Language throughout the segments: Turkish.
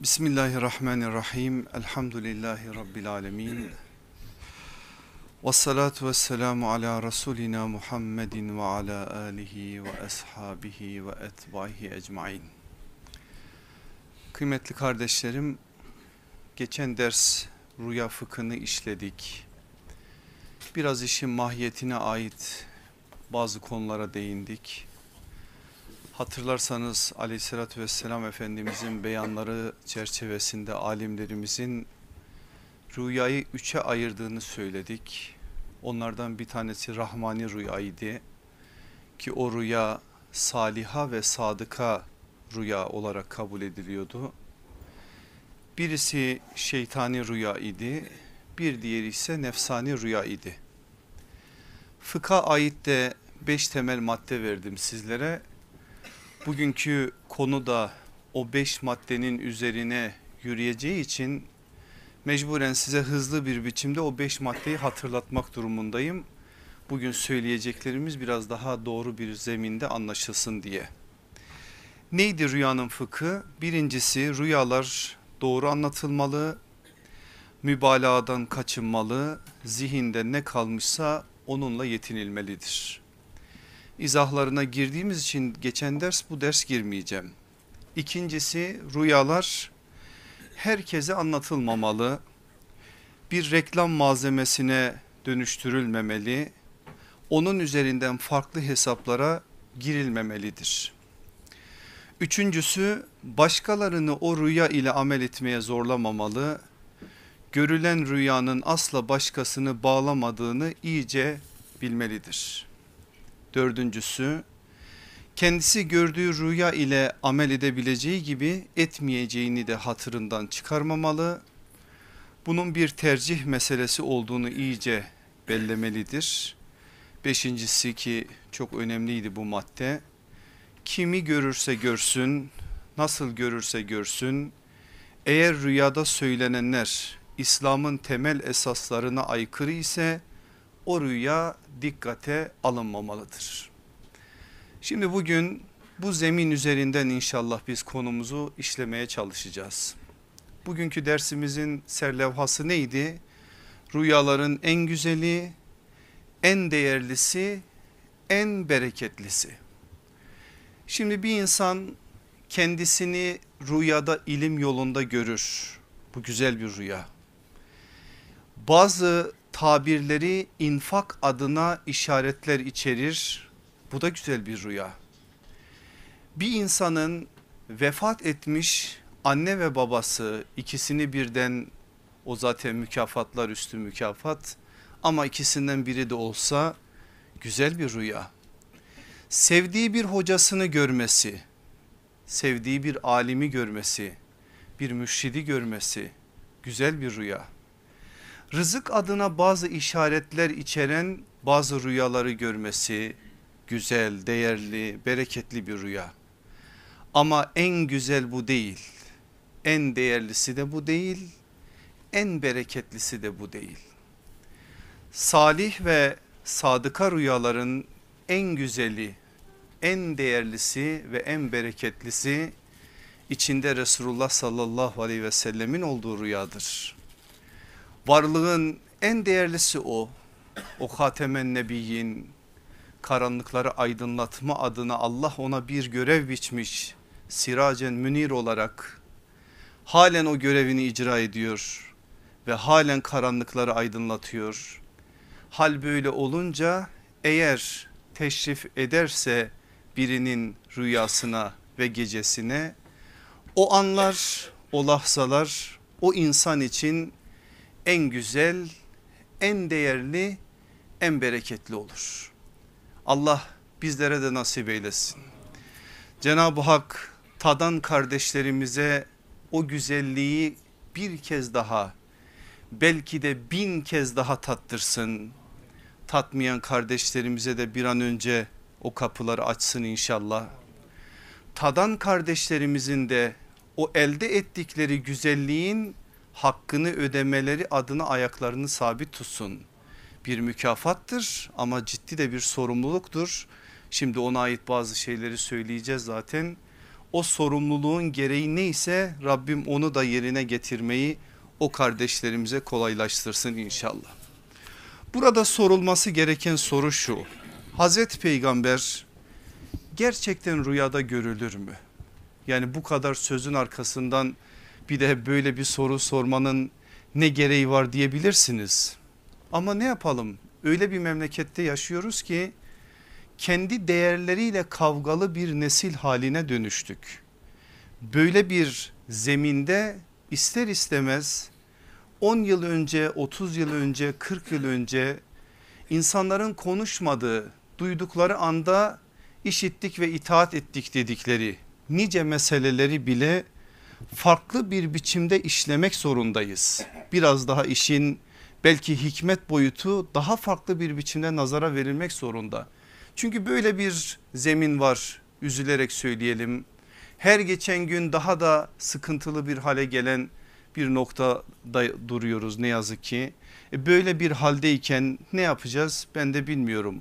Bismillahirrahmanirrahim. Elhamdülillahi Rabbil alemin. Ve salatu ve selamu ala Resulina Muhammedin ve ala alihi ve ashabihi ve etbaihi ecmain. Kıymetli kardeşlerim, geçen ders rüya fıkhını işledik. Biraz işin mahiyetine ait bazı konulara değindik. Hatırlarsanız aleyhissalatü vesselam Efendimizin beyanları çerçevesinde alimlerimizin rüyayı üçe ayırdığını söyledik. Onlardan bir tanesi Rahmani rüyaydı ki o rüya saliha ve sadıka rüya olarak kabul ediliyordu. Birisi şeytani rüya idi, bir diğeri ise nefsani rüya idi. Fıkha ait de beş temel madde verdim sizlere. Bugünkü konu da o beş maddenin üzerine yürüyeceği için mecburen size hızlı bir biçimde o beş maddeyi hatırlatmak durumundayım. Bugün söyleyeceklerimiz biraz daha doğru bir zeminde anlaşılsın diye. Neydi rüyanın fıkı? Birincisi rüyalar doğru anlatılmalı, mübalağadan kaçınmalı, zihinde ne kalmışsa onunla yetinilmelidir. İzahlarına girdiğimiz için geçen ders bu ders girmeyeceğim. İkincisi rüyalar herkese anlatılmamalı, bir reklam malzemesine dönüştürülmemeli, onun üzerinden farklı hesaplara girilmemelidir. Üçüncüsü başkalarını o rüya ile amel etmeye zorlamamalı, görülen rüyanın asla başkasını bağlamadığını iyice bilmelidir. Dördüncüsü kendisi gördüğü rüya ile amel edebileceği gibi etmeyeceğini de hatırından çıkarmamalı. Bunun bir tercih meselesi olduğunu iyice bellemelidir. Beşincisi ki çok önemliydi bu madde. Kimi görürse görsün, nasıl görürse görsün, eğer rüyada söylenenler İslam'ın temel esaslarına aykırı ise o rüya dikkate alınmamalıdır. Şimdi bugün bu zemin üzerinden inşallah biz konumuzu işlemeye çalışacağız. Bugünkü dersimizin serlevhası neydi? Rüyaların en güzeli, en değerlisi, en bereketlisi. Şimdi bir insan kendisini rüyada ilim yolunda görür. Bu güzel bir rüya. Bazı tabirleri infak adına işaretler içerir. Bu da güzel bir rüya. Bir insanın vefat etmiş anne ve babası ikisini birden o zaten mükafatlar üstü mükafat ama ikisinden biri de olsa güzel bir rüya. Sevdiği bir hocasını görmesi, sevdiği bir alimi görmesi, bir mürşidi görmesi güzel bir rüya rızık adına bazı işaretler içeren bazı rüyaları görmesi güzel, değerli, bereketli bir rüya. Ama en güzel bu değil. En değerlisi de bu değil. En bereketlisi de bu değil. Salih ve sadıka rüyaların en güzeli, en değerlisi ve en bereketlisi içinde Resulullah sallallahu aleyhi ve sellemin olduğu rüyadır. Varlığın en değerlisi o. O Hatemen Nebiyyin karanlıkları aydınlatma adına Allah ona bir görev biçmiş. Siracen münir olarak halen o görevini icra ediyor ve halen karanlıkları aydınlatıyor. Hal böyle olunca eğer teşrif ederse birinin rüyasına ve gecesine o anlar o lahzalar o insan için en güzel, en değerli, en bereketli olur. Allah bizlere de nasip eylesin. Cenab-ı Hak tadan kardeşlerimize o güzelliği bir kez daha belki de bin kez daha tattırsın. Tatmayan kardeşlerimize de bir an önce o kapıları açsın inşallah. Tadan kardeşlerimizin de o elde ettikleri güzelliğin hakkını ödemeleri adına ayaklarını sabit tutsun. Bir mükafattır ama ciddi de bir sorumluluktur. Şimdi ona ait bazı şeyleri söyleyeceğiz zaten. o sorumluluğun gereği neyse Rabbim onu da yerine getirmeyi o kardeşlerimize kolaylaştırsın inşallah. Burada sorulması gereken soru şu. Hazreti Peygamber gerçekten rüyada görülür mü? Yani bu kadar sözün arkasından bir de böyle bir soru sormanın ne gereği var diyebilirsiniz. Ama ne yapalım? Öyle bir memlekette yaşıyoruz ki kendi değerleriyle kavgalı bir nesil haline dönüştük. Böyle bir zeminde ister istemez 10 yıl önce 30 yıl önce 40 yıl önce insanların konuşmadığı duydukları anda işittik ve itaat ettik dedikleri nice meseleleri bile farklı bir biçimde işlemek zorundayız. Biraz daha işin belki hikmet boyutu daha farklı bir biçimde nazara verilmek zorunda. Çünkü böyle bir zemin var üzülerek söyleyelim. Her geçen gün daha da sıkıntılı bir hale gelen bir noktada duruyoruz ne yazık ki. E böyle bir haldeyken ne yapacağız ben de bilmiyorum.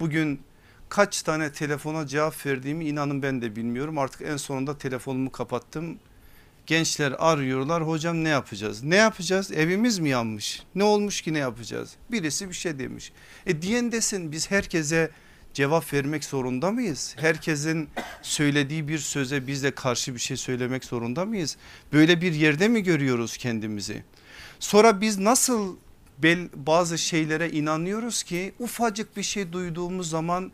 Bugün kaç tane telefona cevap verdiğimi inanın ben de bilmiyorum. Artık en sonunda telefonumu kapattım. Gençler arıyorlar hocam ne yapacağız? Ne yapacağız? Evimiz mi yanmış? Ne olmuş ki ne yapacağız? Birisi bir şey demiş. E diyen desin biz herkese cevap vermek zorunda mıyız? Herkesin söylediği bir söze biz de karşı bir şey söylemek zorunda mıyız? Böyle bir yerde mi görüyoruz kendimizi? Sonra biz nasıl bazı şeylere inanıyoruz ki ufacık bir şey duyduğumuz zaman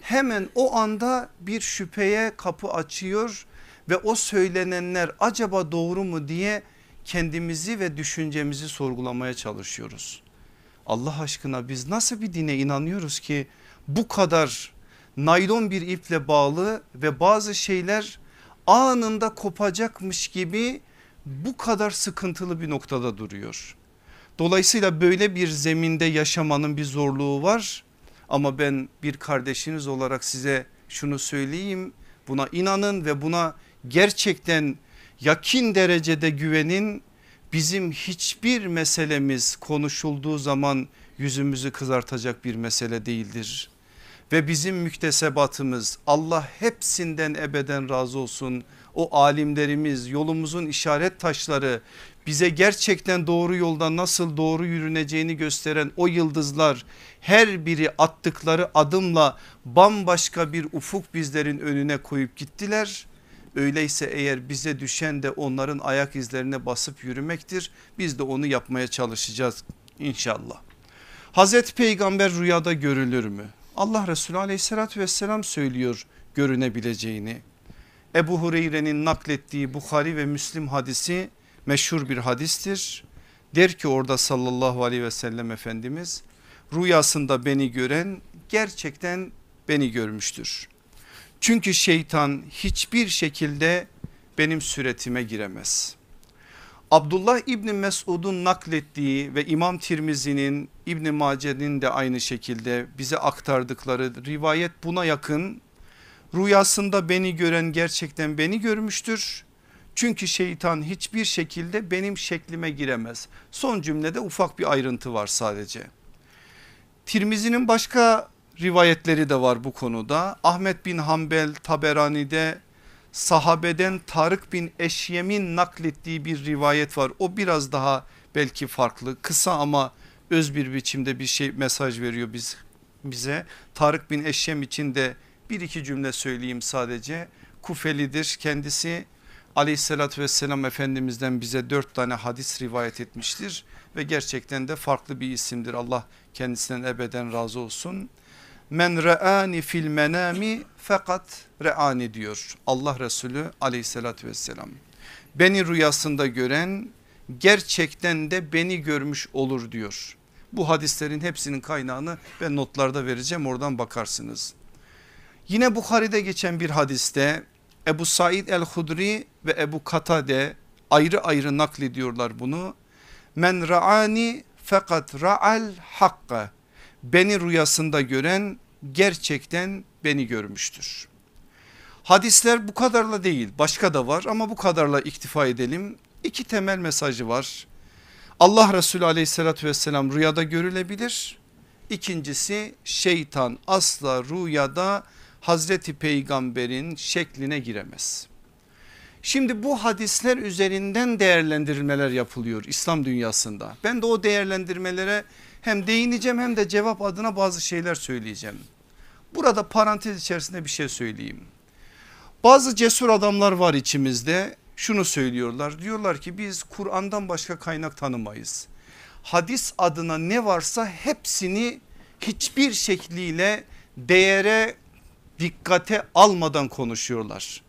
hemen o anda bir şüpheye kapı açıyor ve o söylenenler acaba doğru mu diye kendimizi ve düşüncemizi sorgulamaya çalışıyoruz. Allah aşkına biz nasıl bir dine inanıyoruz ki bu kadar naylon bir iple bağlı ve bazı şeyler anında kopacakmış gibi bu kadar sıkıntılı bir noktada duruyor. Dolayısıyla böyle bir zeminde yaşamanın bir zorluğu var ama ben bir kardeşiniz olarak size şunu söyleyeyim buna inanın ve buna gerçekten yakin derecede güvenin bizim hiçbir meselemiz konuşulduğu zaman yüzümüzü kızartacak bir mesele değildir. Ve bizim müktesebatımız Allah hepsinden ebeden razı olsun. O alimlerimiz yolumuzun işaret taşları bize gerçekten doğru yolda nasıl doğru yürüneceğini gösteren o yıldızlar her biri attıkları adımla bambaşka bir ufuk bizlerin önüne koyup gittiler. Öyleyse eğer bize düşen de onların ayak izlerine basıp yürümektir. Biz de onu yapmaya çalışacağız inşallah. Hazreti Peygamber rüyada görülür mü? Allah Resulü aleyhissalatü vesselam söylüyor görünebileceğini. Ebu Hureyre'nin naklettiği Bukhari ve Müslim hadisi meşhur bir hadistir. Der ki orada sallallahu aleyhi ve sellem Efendimiz rüyasında beni gören gerçekten beni görmüştür. Çünkü şeytan hiçbir şekilde benim süretime giremez. Abdullah İbni Mesud'un naklettiği ve İmam Tirmizi'nin İbni Mace'nin de aynı şekilde bize aktardıkları rivayet buna yakın. Rüyasında beni gören gerçekten beni görmüştür. Çünkü şeytan hiçbir şekilde benim şeklime giremez. Son cümlede ufak bir ayrıntı var sadece. Tirmizi'nin başka rivayetleri de var bu konuda. Ahmet bin Hanbel Taberani'de sahabeden Tarık bin Eşyem'in naklettiği bir rivayet var. O biraz daha belki farklı kısa ama öz bir biçimde bir şey mesaj veriyor biz bize. Tarık bin Eşyem için de bir iki cümle söyleyeyim sadece. Kufelidir kendisi aleyhissalatü vesselam efendimizden bize dört tane hadis rivayet etmiştir. Ve gerçekten de farklı bir isimdir Allah kendisinden ebeden razı olsun. Men re'ani fil menami fakat re'ani diyor Allah Resulü aleyhissalatü vesselam. Beni rüyasında gören gerçekten de beni görmüş olur diyor. Bu hadislerin hepsinin kaynağını ben notlarda vereceğim oradan bakarsınız. Yine Bukhari'de geçen bir hadiste Ebu Said el-Hudri ve Ebu Katade ayrı ayrı naklediyorlar bunu. Men ra'ani fakat ra'al hakka beni rüyasında gören gerçekten beni görmüştür. Hadisler bu kadarla değil başka da var ama bu kadarla iktifa edelim. İki temel mesajı var. Allah Resulü aleyhissalatü vesselam rüyada görülebilir. İkincisi şeytan asla rüyada Hazreti Peygamber'in şekline giremez. Şimdi bu hadisler üzerinden değerlendirmeler yapılıyor İslam dünyasında. Ben de o değerlendirmelere hem değineceğim hem de cevap adına bazı şeyler söyleyeceğim. Burada parantez içerisinde bir şey söyleyeyim. Bazı cesur adamlar var içimizde şunu söylüyorlar diyorlar ki biz Kur'an'dan başka kaynak tanımayız. Hadis adına ne varsa hepsini hiçbir şekliyle değere dikkate almadan konuşuyorlar.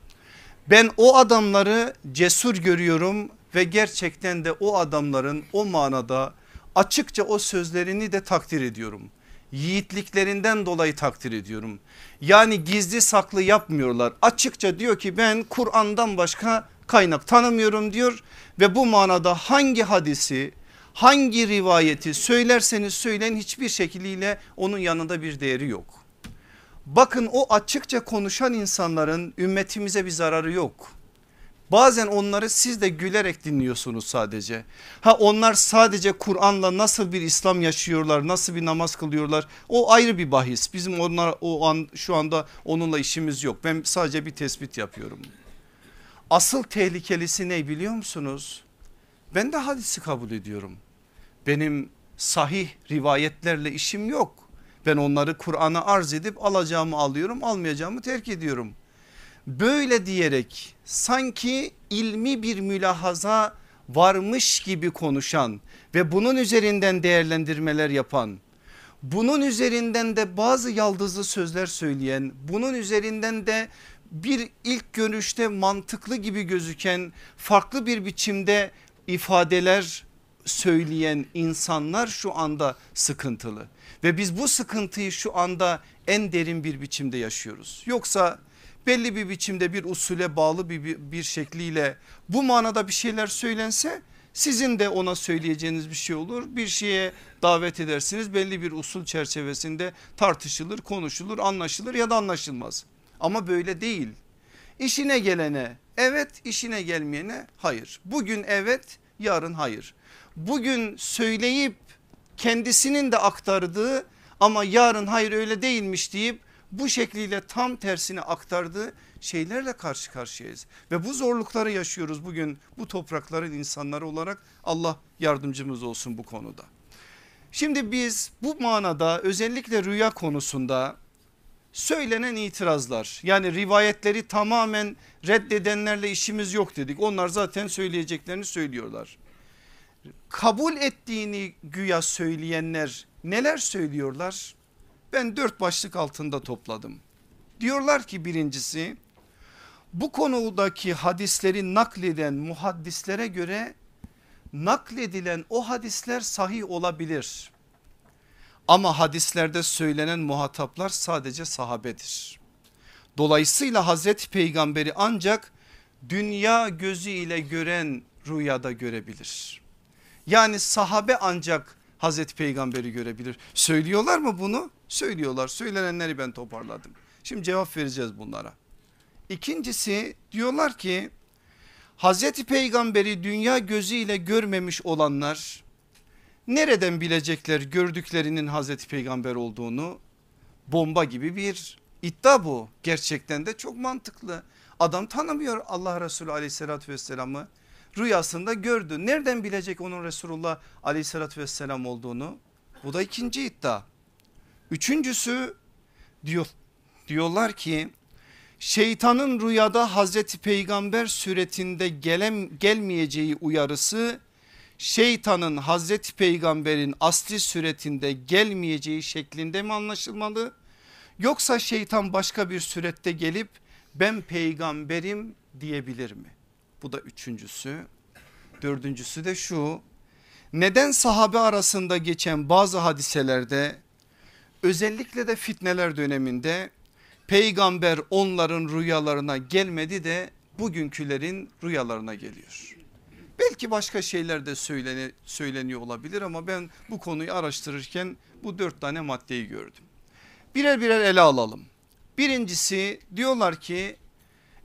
Ben o adamları cesur görüyorum ve gerçekten de o adamların o manada açıkça o sözlerini de takdir ediyorum. Yiğitliklerinden dolayı takdir ediyorum. Yani gizli saklı yapmıyorlar. Açıkça diyor ki ben Kur'an'dan başka kaynak tanımıyorum diyor ve bu manada hangi hadisi hangi rivayeti söylerseniz söyleyin hiçbir şekliyle onun yanında bir değeri yok. Bakın o açıkça konuşan insanların ümmetimize bir zararı yok. Bazen onları siz de gülerek dinliyorsunuz sadece. Ha onlar sadece Kur'an'la nasıl bir İslam yaşıyorlar, nasıl bir namaz kılıyorlar o ayrı bir bahis. Bizim onlar o an şu anda onunla işimiz yok. Ben sadece bir tespit yapıyorum. Asıl tehlikelisi ne biliyor musunuz? Ben de hadisi kabul ediyorum. Benim sahih rivayetlerle işim yok. Ben onları Kur'an'a arz edip alacağımı alıyorum almayacağımı terk ediyorum. Böyle diyerek sanki ilmi bir mülahaza varmış gibi konuşan ve bunun üzerinden değerlendirmeler yapan bunun üzerinden de bazı yaldızlı sözler söyleyen bunun üzerinden de bir ilk görüşte mantıklı gibi gözüken farklı bir biçimde ifadeler söyleyen insanlar şu anda sıkıntılı ve biz bu sıkıntıyı şu anda en derin bir biçimde yaşıyoruz. Yoksa belli bir biçimde bir usule bağlı bir, bir, bir şekliyle bu manada bir şeyler söylense sizin de ona söyleyeceğiniz bir şey olur. Bir şeye davet edersiniz belli bir usul çerçevesinde tartışılır, konuşulur, anlaşılır ya da anlaşılmaz. Ama böyle değil. İşine gelene evet, işine gelmeyene hayır. Bugün evet, yarın hayır. Bugün söyleyip kendisinin de aktardığı ama yarın hayır öyle değilmiş deyip bu şekliyle tam tersini aktardığı şeylerle karşı karşıyayız. Ve bu zorlukları yaşıyoruz bugün bu toprakların insanları olarak Allah yardımcımız olsun bu konuda. Şimdi biz bu manada özellikle rüya konusunda söylenen itirazlar yani rivayetleri tamamen reddedenlerle işimiz yok dedik. Onlar zaten söyleyeceklerini söylüyorlar. Kabul ettiğini güya söyleyenler neler söylüyorlar? Ben dört başlık altında topladım. Diyorlar ki birincisi bu konudaki hadisleri nakleden muhaddislere göre nakledilen o hadisler sahih olabilir. Ama hadislerde söylenen muhataplar sadece sahabedir. Dolayısıyla Hazreti Peygamberi ancak dünya gözü ile gören rüyada görebilir. Yani sahabe ancak Hazreti Peygamberi görebilir. Söylüyorlar mı bunu? Söylüyorlar. Söylenenleri ben toparladım. Şimdi cevap vereceğiz bunlara. İkincisi diyorlar ki Hazreti Peygamberi dünya gözüyle görmemiş olanlar nereden bilecekler gördüklerinin Hazreti Peygamber olduğunu? Bomba gibi bir iddia bu. Gerçekten de çok mantıklı. Adam tanımıyor Allah Resulü aleyhissalatü vesselamı rüyasında gördü. Nereden bilecek onun Resulullah aleyhissalatü vesselam olduğunu? Bu da ikinci iddia. Üçüncüsü diyor, diyorlar ki şeytanın rüyada Hazreti Peygamber suretinde gelem, gelmeyeceği uyarısı şeytanın Hazreti Peygamber'in asli suretinde gelmeyeceği şeklinde mi anlaşılmalı? Yoksa şeytan başka bir surette gelip ben peygamberim diyebilir mi? Bu da üçüncüsü. Dördüncüsü de şu. Neden sahabe arasında geçen bazı hadiselerde özellikle de fitneler döneminde peygamber onların rüyalarına gelmedi de bugünkülerin rüyalarına geliyor. Belki başka şeyler de söyleni, söyleniyor olabilir ama ben bu konuyu araştırırken bu dört tane maddeyi gördüm. Birer birer ele alalım. Birincisi diyorlar ki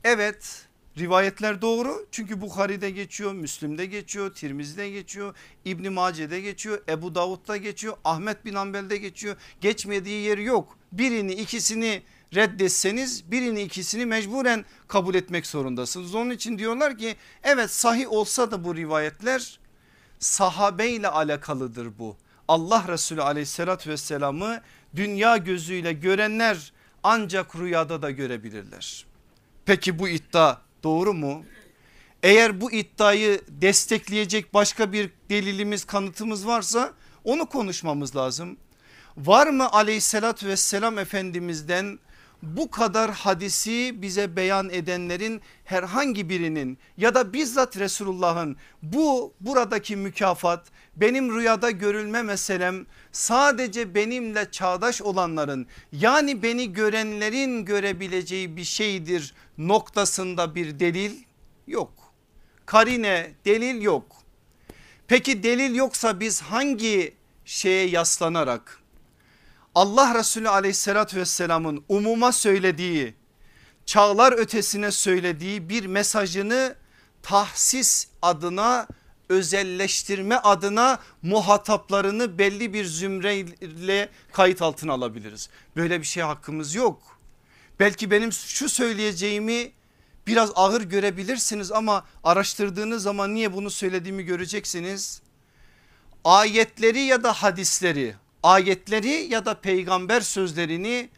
evet Rivayetler doğru çünkü Bukhari'de geçiyor, Müslim'de geçiyor, Tirmiz'de geçiyor, İbni Mace'de geçiyor, Ebu Davud'da geçiyor, Ahmet bin Hanbel'de geçiyor. Geçmediği yeri yok. Birini ikisini reddetseniz birini ikisini mecburen kabul etmek zorundasınız. Onun için diyorlar ki evet sahih olsa da bu rivayetler sahabeyle alakalıdır bu. Allah Resulü aleyhissalatü vesselamı dünya gözüyle görenler ancak rüyada da görebilirler. Peki bu iddia doğru mu? Eğer bu iddiayı destekleyecek başka bir delilimiz kanıtımız varsa onu konuşmamız lazım. Var mı aleyhissalatü vesselam efendimizden bu kadar hadisi bize beyan edenlerin herhangi birinin ya da bizzat Resulullah'ın bu buradaki mükafat benim rüyada görülme meselem sadece benimle çağdaş olanların yani beni görenlerin görebileceği bir şeydir noktasında bir delil yok. Karine delil yok. Peki delil yoksa biz hangi şeye yaslanarak Allah Resulü aleyhissalatü vesselamın umuma söylediği çağlar ötesine söylediği bir mesajını tahsis adına özelleştirme adına muhataplarını belli bir zümreyle kayıt altına alabiliriz. Böyle bir şey hakkımız yok. Belki benim şu söyleyeceğimi biraz ağır görebilirsiniz ama araştırdığınız zaman niye bunu söylediğimi göreceksiniz. Ayetleri ya da hadisleri ayetleri ya da peygamber sözlerini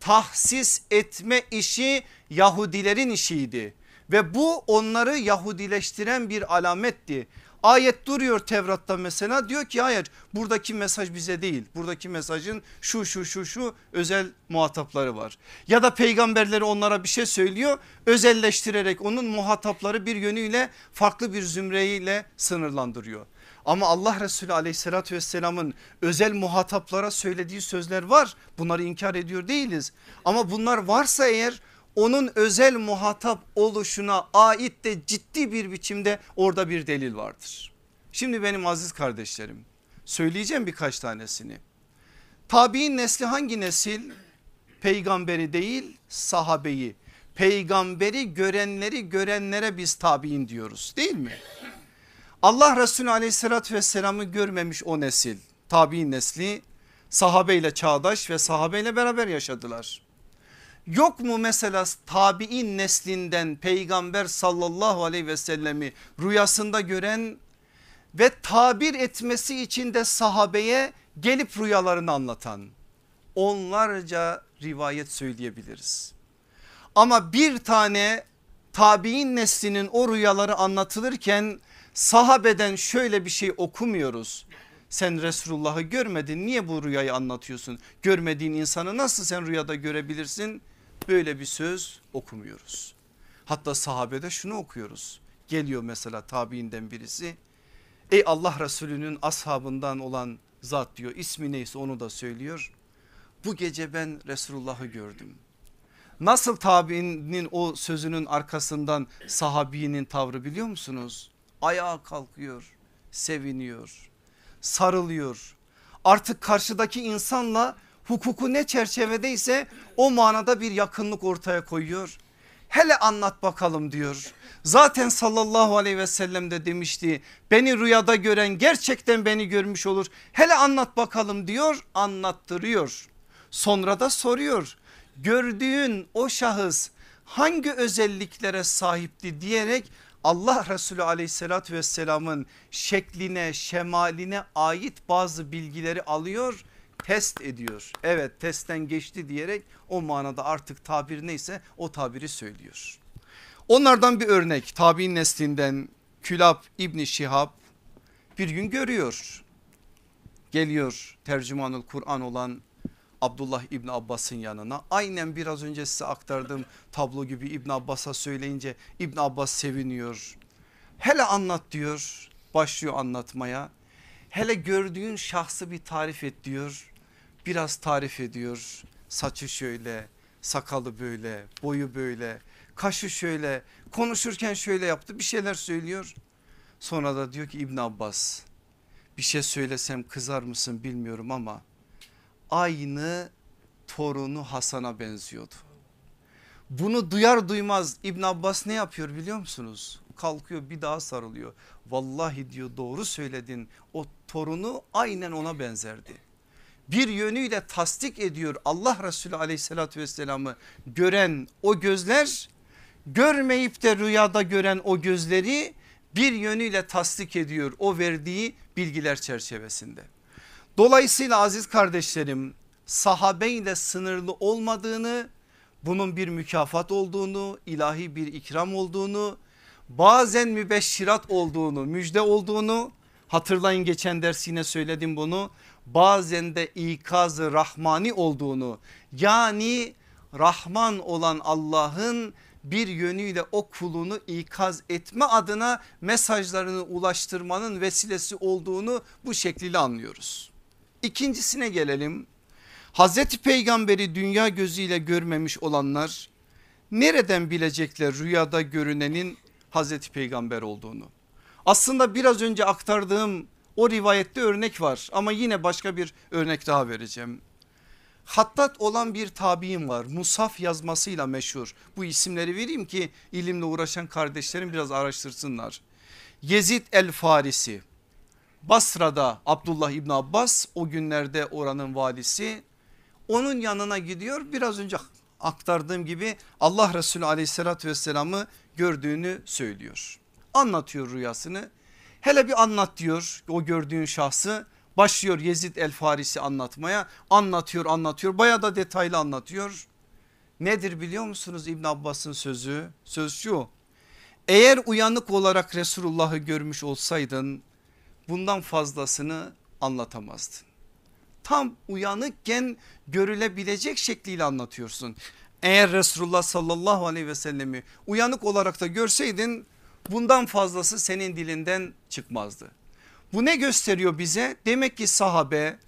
tahsis etme işi Yahudilerin işiydi ve bu onları Yahudileştiren bir alametti. Ayet duruyor Tevrat'ta mesela diyor ki hayır buradaki mesaj bize değil. Buradaki mesajın şu şu şu şu özel muhatapları var. Ya da peygamberleri onlara bir şey söylüyor özelleştirerek onun muhatapları bir yönüyle farklı bir zümreyle sınırlandırıyor. Ama Allah Resulü aleyhissalatü vesselamın özel muhataplara söylediği sözler var. Bunları inkar ediyor değiliz. Ama bunlar varsa eğer onun özel muhatap oluşuna ait de ciddi bir biçimde orada bir delil vardır. Şimdi benim aziz kardeşlerim söyleyeceğim birkaç tanesini. Tabi'in nesli hangi nesil? Peygamberi değil sahabeyi. Peygamberi görenleri görenlere biz tabi'in diyoruz değil mi? Allah Resulü aleyhissalatü vesselamı görmemiş o nesil tabi'in nesli sahabeyle çağdaş ve sahabeyle beraber yaşadılar. Yok mu mesela tabi'in neslinden peygamber sallallahu aleyhi ve sellemi rüyasında gören ve tabir etmesi için de sahabeye gelip rüyalarını anlatan onlarca rivayet söyleyebiliriz. Ama bir tane tabi'in neslinin o rüyaları anlatılırken sahabeden şöyle bir şey okumuyoruz. Sen Resulullah'ı görmedin niye bu rüyayı anlatıyorsun? Görmediğin insanı nasıl sen rüyada görebilirsin? Böyle bir söz okumuyoruz. Hatta sahabede şunu okuyoruz. Geliyor mesela tabiinden birisi. Ey Allah Resulü'nün ashabından olan zat diyor ismi neyse onu da söylüyor. Bu gece ben Resulullah'ı gördüm. Nasıl tabiinin o sözünün arkasından sahabinin tavrı biliyor musunuz? Ayağa kalkıyor, seviniyor, sarılıyor. Artık karşıdaki insanla hukuku ne çerçevedeyse o manada bir yakınlık ortaya koyuyor. Hele anlat bakalım diyor. Zaten sallallahu aleyhi ve sellem de demişti beni rüyada gören gerçekten beni görmüş olur. Hele anlat bakalım diyor anlattırıyor. Sonra da soruyor gördüğün o şahıs hangi özelliklere sahipti diyerek Allah Resulü aleyhissalatü vesselamın şekline şemaline ait bazı bilgileri alıyor test ediyor. Evet testten geçti diyerek o manada artık tabir neyse o tabiri söylüyor. Onlardan bir örnek tabi'in neslinden Külab İbni Şihab bir gün görüyor. Geliyor tercümanul Kur'an olan Abdullah İbni Abbas'ın yanına aynen biraz önce size aktardığım tablo gibi İbn Abbas'a söyleyince İbn Abbas seviniyor. Hele anlat diyor başlıyor anlatmaya. Hele gördüğün şahsı bir tarif et diyor. Biraz tarif ediyor. Saçı şöyle, sakalı böyle, boyu böyle, kaşı şöyle, konuşurken şöyle yaptı bir şeyler söylüyor. Sonra da diyor ki İbn Abbas bir şey söylesem kızar mısın bilmiyorum ama aynı torunu Hasan'a benziyordu. Bunu duyar duymaz İbn Abbas ne yapıyor biliyor musunuz? Kalkıyor bir daha sarılıyor. Vallahi diyor doğru söyledin o torunu aynen ona benzerdi. Bir yönüyle tasdik ediyor Allah Resulü aleyhissalatü vesselamı gören o gözler görmeyip de rüyada gören o gözleri bir yönüyle tasdik ediyor o verdiği bilgiler çerçevesinde. Dolayısıyla aziz kardeşlerim sahabeyle sınırlı olmadığını bunun bir mükafat olduğunu ilahi bir ikram olduğunu bazen mübeşşirat olduğunu müjde olduğunu hatırlayın geçen ders yine söyledim bunu bazen de ikazı rahmani olduğunu yani Rahman olan Allah'ın bir yönüyle o kulunu ikaz etme adına mesajlarını ulaştırmanın vesilesi olduğunu bu şekliyle anlıyoruz. İkincisine gelelim. Hazreti Peygamberi dünya gözüyle görmemiş olanlar nereden bilecekler rüyada görünenin Hazreti Peygamber olduğunu? Aslında biraz önce aktardığım o rivayette örnek var ama yine başka bir örnek daha vereceğim. Hattat olan bir tabiim var Musaf yazmasıyla meşhur bu isimleri vereyim ki ilimle uğraşan kardeşlerim biraz araştırsınlar. Yezid el Farisi Basra'da Abdullah İbn Abbas o günlerde oranın valisi onun yanına gidiyor biraz önce aktardığım gibi Allah Resulü aleyhissalatü vesselamı gördüğünü söylüyor. Anlatıyor rüyasını hele bir anlat diyor o gördüğün şahsı başlıyor Yezid el Farisi anlatmaya anlatıyor anlatıyor baya da detaylı anlatıyor. Nedir biliyor musunuz İbn Abbas'ın sözü söz şu eğer uyanık olarak Resulullah'ı görmüş olsaydın bundan fazlasını anlatamazdın. Tam uyanıkken görülebilecek şekliyle anlatıyorsun. Eğer Resulullah sallallahu aleyhi ve sellemi uyanık olarak da görseydin bundan fazlası senin dilinden çıkmazdı. Bu ne gösteriyor bize? Demek ki sahabe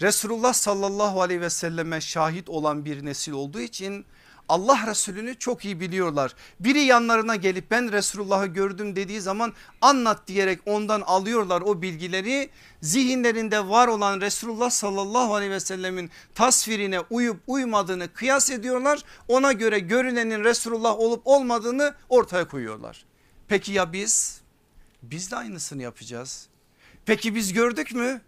Resulullah sallallahu aleyhi ve selleme şahit olan bir nesil olduğu için Allah Resulü'nü çok iyi biliyorlar. Biri yanlarına gelip ben Resulullah'ı gördüm dediği zaman anlat diyerek ondan alıyorlar o bilgileri. Zihinlerinde var olan Resulullah sallallahu aleyhi ve sellemin tasvirine uyup uymadığını kıyas ediyorlar. Ona göre görünenin Resulullah olup olmadığını ortaya koyuyorlar. Peki ya biz? Biz de aynısını yapacağız. Peki biz gördük mü?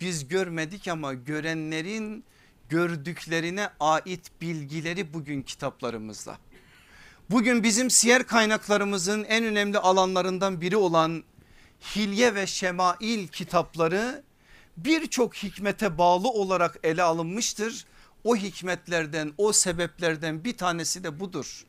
Biz görmedik ama görenlerin gördüklerine ait bilgileri bugün kitaplarımızda. Bugün bizim siyer kaynaklarımızın en önemli alanlarından biri olan Hilye ve Şemail kitapları birçok hikmete bağlı olarak ele alınmıştır. O hikmetlerden o sebeplerden bir tanesi de budur.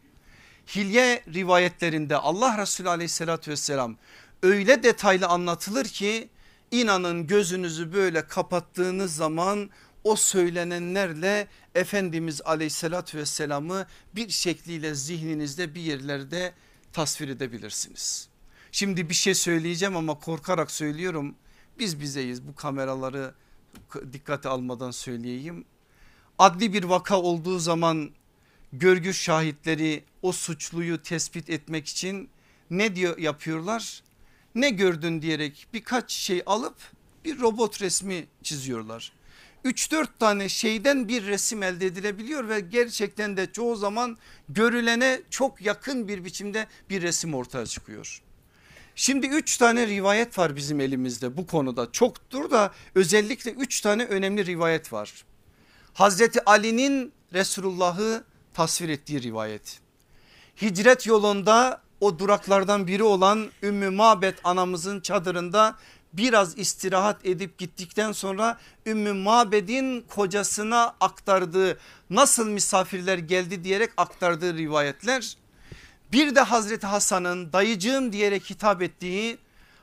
Hilye rivayetlerinde Allah Resulü aleyhissalatü vesselam öyle detaylı anlatılır ki inanın gözünüzü böyle kapattığınız zaman o söylenenlerle Efendimiz aleyhissalatü vesselamı bir şekliyle zihninizde bir yerlerde tasvir edebilirsiniz. Şimdi bir şey söyleyeceğim ama korkarak söylüyorum. Biz bizeyiz bu kameraları dikkate almadan söyleyeyim. Adli bir vaka olduğu zaman görgü şahitleri o suçluyu tespit etmek için ne diyor yapıyorlar? Ne gördün diyerek birkaç şey alıp bir robot resmi çiziyorlar. 3-4 tane şeyden bir resim elde edilebiliyor ve gerçekten de çoğu zaman görülene çok yakın bir biçimde bir resim ortaya çıkıyor. Şimdi 3 tane rivayet var bizim elimizde bu konuda çoktur da özellikle 3 tane önemli rivayet var. Hazreti Ali'nin Resulullah'ı tasvir ettiği rivayet. Hicret yolunda o duraklardan biri olan Ümmü Mabet anamızın çadırında biraz istirahat edip gittikten sonra Ümmü Mabed'in kocasına aktardığı nasıl misafirler geldi diyerek aktardığı rivayetler. Bir de Hazreti Hasan'ın dayıcığım diyerek hitap ettiği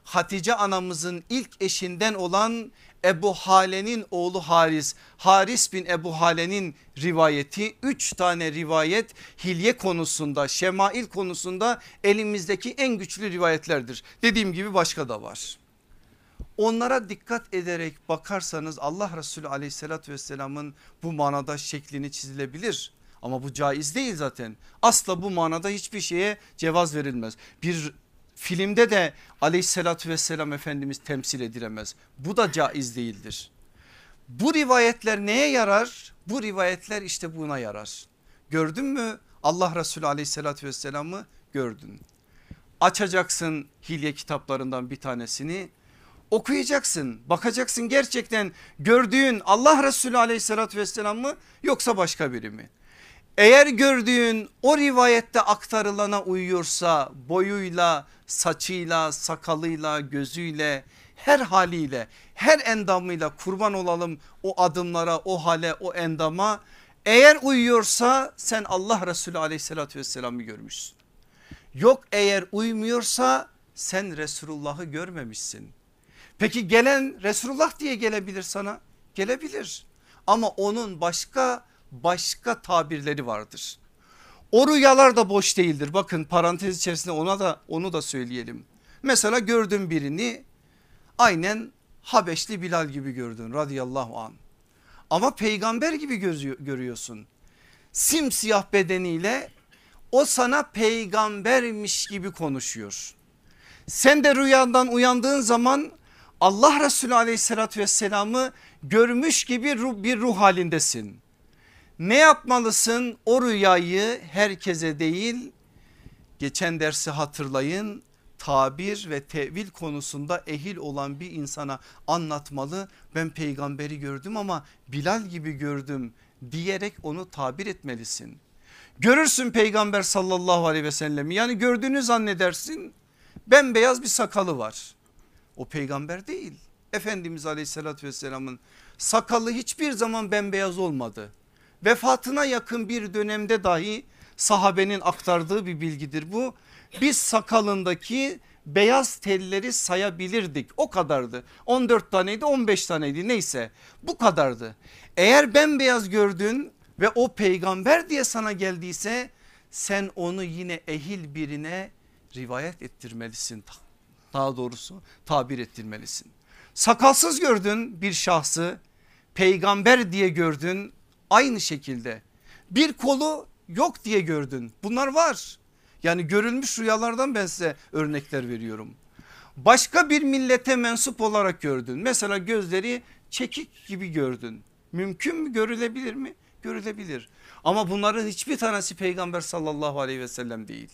Hatice anamızın ilk eşinden olan Ebu Hale'nin oğlu Haris, Haris bin Ebu Hale'nin rivayeti üç tane rivayet hilye konusunda şemail konusunda elimizdeki en güçlü rivayetlerdir. Dediğim gibi başka da var. Onlara dikkat ederek bakarsanız Allah Resulü aleyhissalatü vesselamın bu manada şeklini çizilebilir. Ama bu caiz değil zaten. Asla bu manada hiçbir şeye cevaz verilmez. Bir filmde de aleyhissalatü vesselam Efendimiz temsil edilemez. Bu da caiz değildir. Bu rivayetler neye yarar? Bu rivayetler işte buna yarar. Gördün mü Allah Resulü aleyhissalatü vesselamı gördün. Açacaksın hilye kitaplarından bir tanesini okuyacaksın bakacaksın gerçekten gördüğün Allah Resulü aleyhissalatü vesselam mı yoksa başka biri mi? Eğer gördüğün o rivayette aktarılana uyuyorsa boyuyla, saçıyla, sakalıyla, gözüyle, her haliyle, her endamıyla kurban olalım o adımlara, o hale, o endama. Eğer uyuyorsa sen Allah Resulü aleyhissalatü vesselam'ı görmüşsün. Yok eğer uymuyorsa sen Resulullah'ı görmemişsin. Peki gelen Resulullah diye gelebilir sana. Gelebilir ama onun başka başka tabirleri vardır. O rüyalar da boş değildir. Bakın parantez içerisinde ona da onu da söyleyelim. Mesela gördün birini aynen Habeşli Bilal gibi gördün radıyallahu an. Ama peygamber gibi görüyorsun. Simsiyah bedeniyle o sana peygambermiş gibi konuşuyor. Sen de rüyandan uyandığın zaman Allah Resulü aleyhissalatü vesselamı görmüş gibi bir ruh halindesin. Ne yapmalısın o rüyayı herkese değil geçen dersi hatırlayın tabir ve tevil konusunda ehil olan bir insana anlatmalı. Ben peygamberi gördüm ama Bilal gibi gördüm diyerek onu tabir etmelisin. Görürsün peygamber sallallahu aleyhi ve sellem yani gördüğünü zannedersin bembeyaz bir sakalı var. O peygamber değil. Efendimiz aleyhissalatü vesselamın sakalı hiçbir zaman bembeyaz olmadı. Vefatına yakın bir dönemde dahi sahabenin aktardığı bir bilgidir bu. Biz sakalındaki beyaz telleri sayabilirdik. O kadardı. 14 taneydi 15 taneydi. Neyse bu kadardı. Eğer bembeyaz gördün ve o peygamber diye sana geldiyse sen onu yine ehil birine rivayet ettirmelisin. Daha doğrusu tabir ettirmelisin. Sakalsız gördün bir şahsı peygamber diye gördün aynı şekilde bir kolu yok diye gördün bunlar var yani görülmüş rüyalardan ben size örnekler veriyorum. Başka bir millete mensup olarak gördün. Mesela gözleri çekik gibi gördün. Mümkün mü görülebilir mi? Görülebilir. Ama bunların hiçbir tanesi peygamber sallallahu aleyhi ve sellem değil.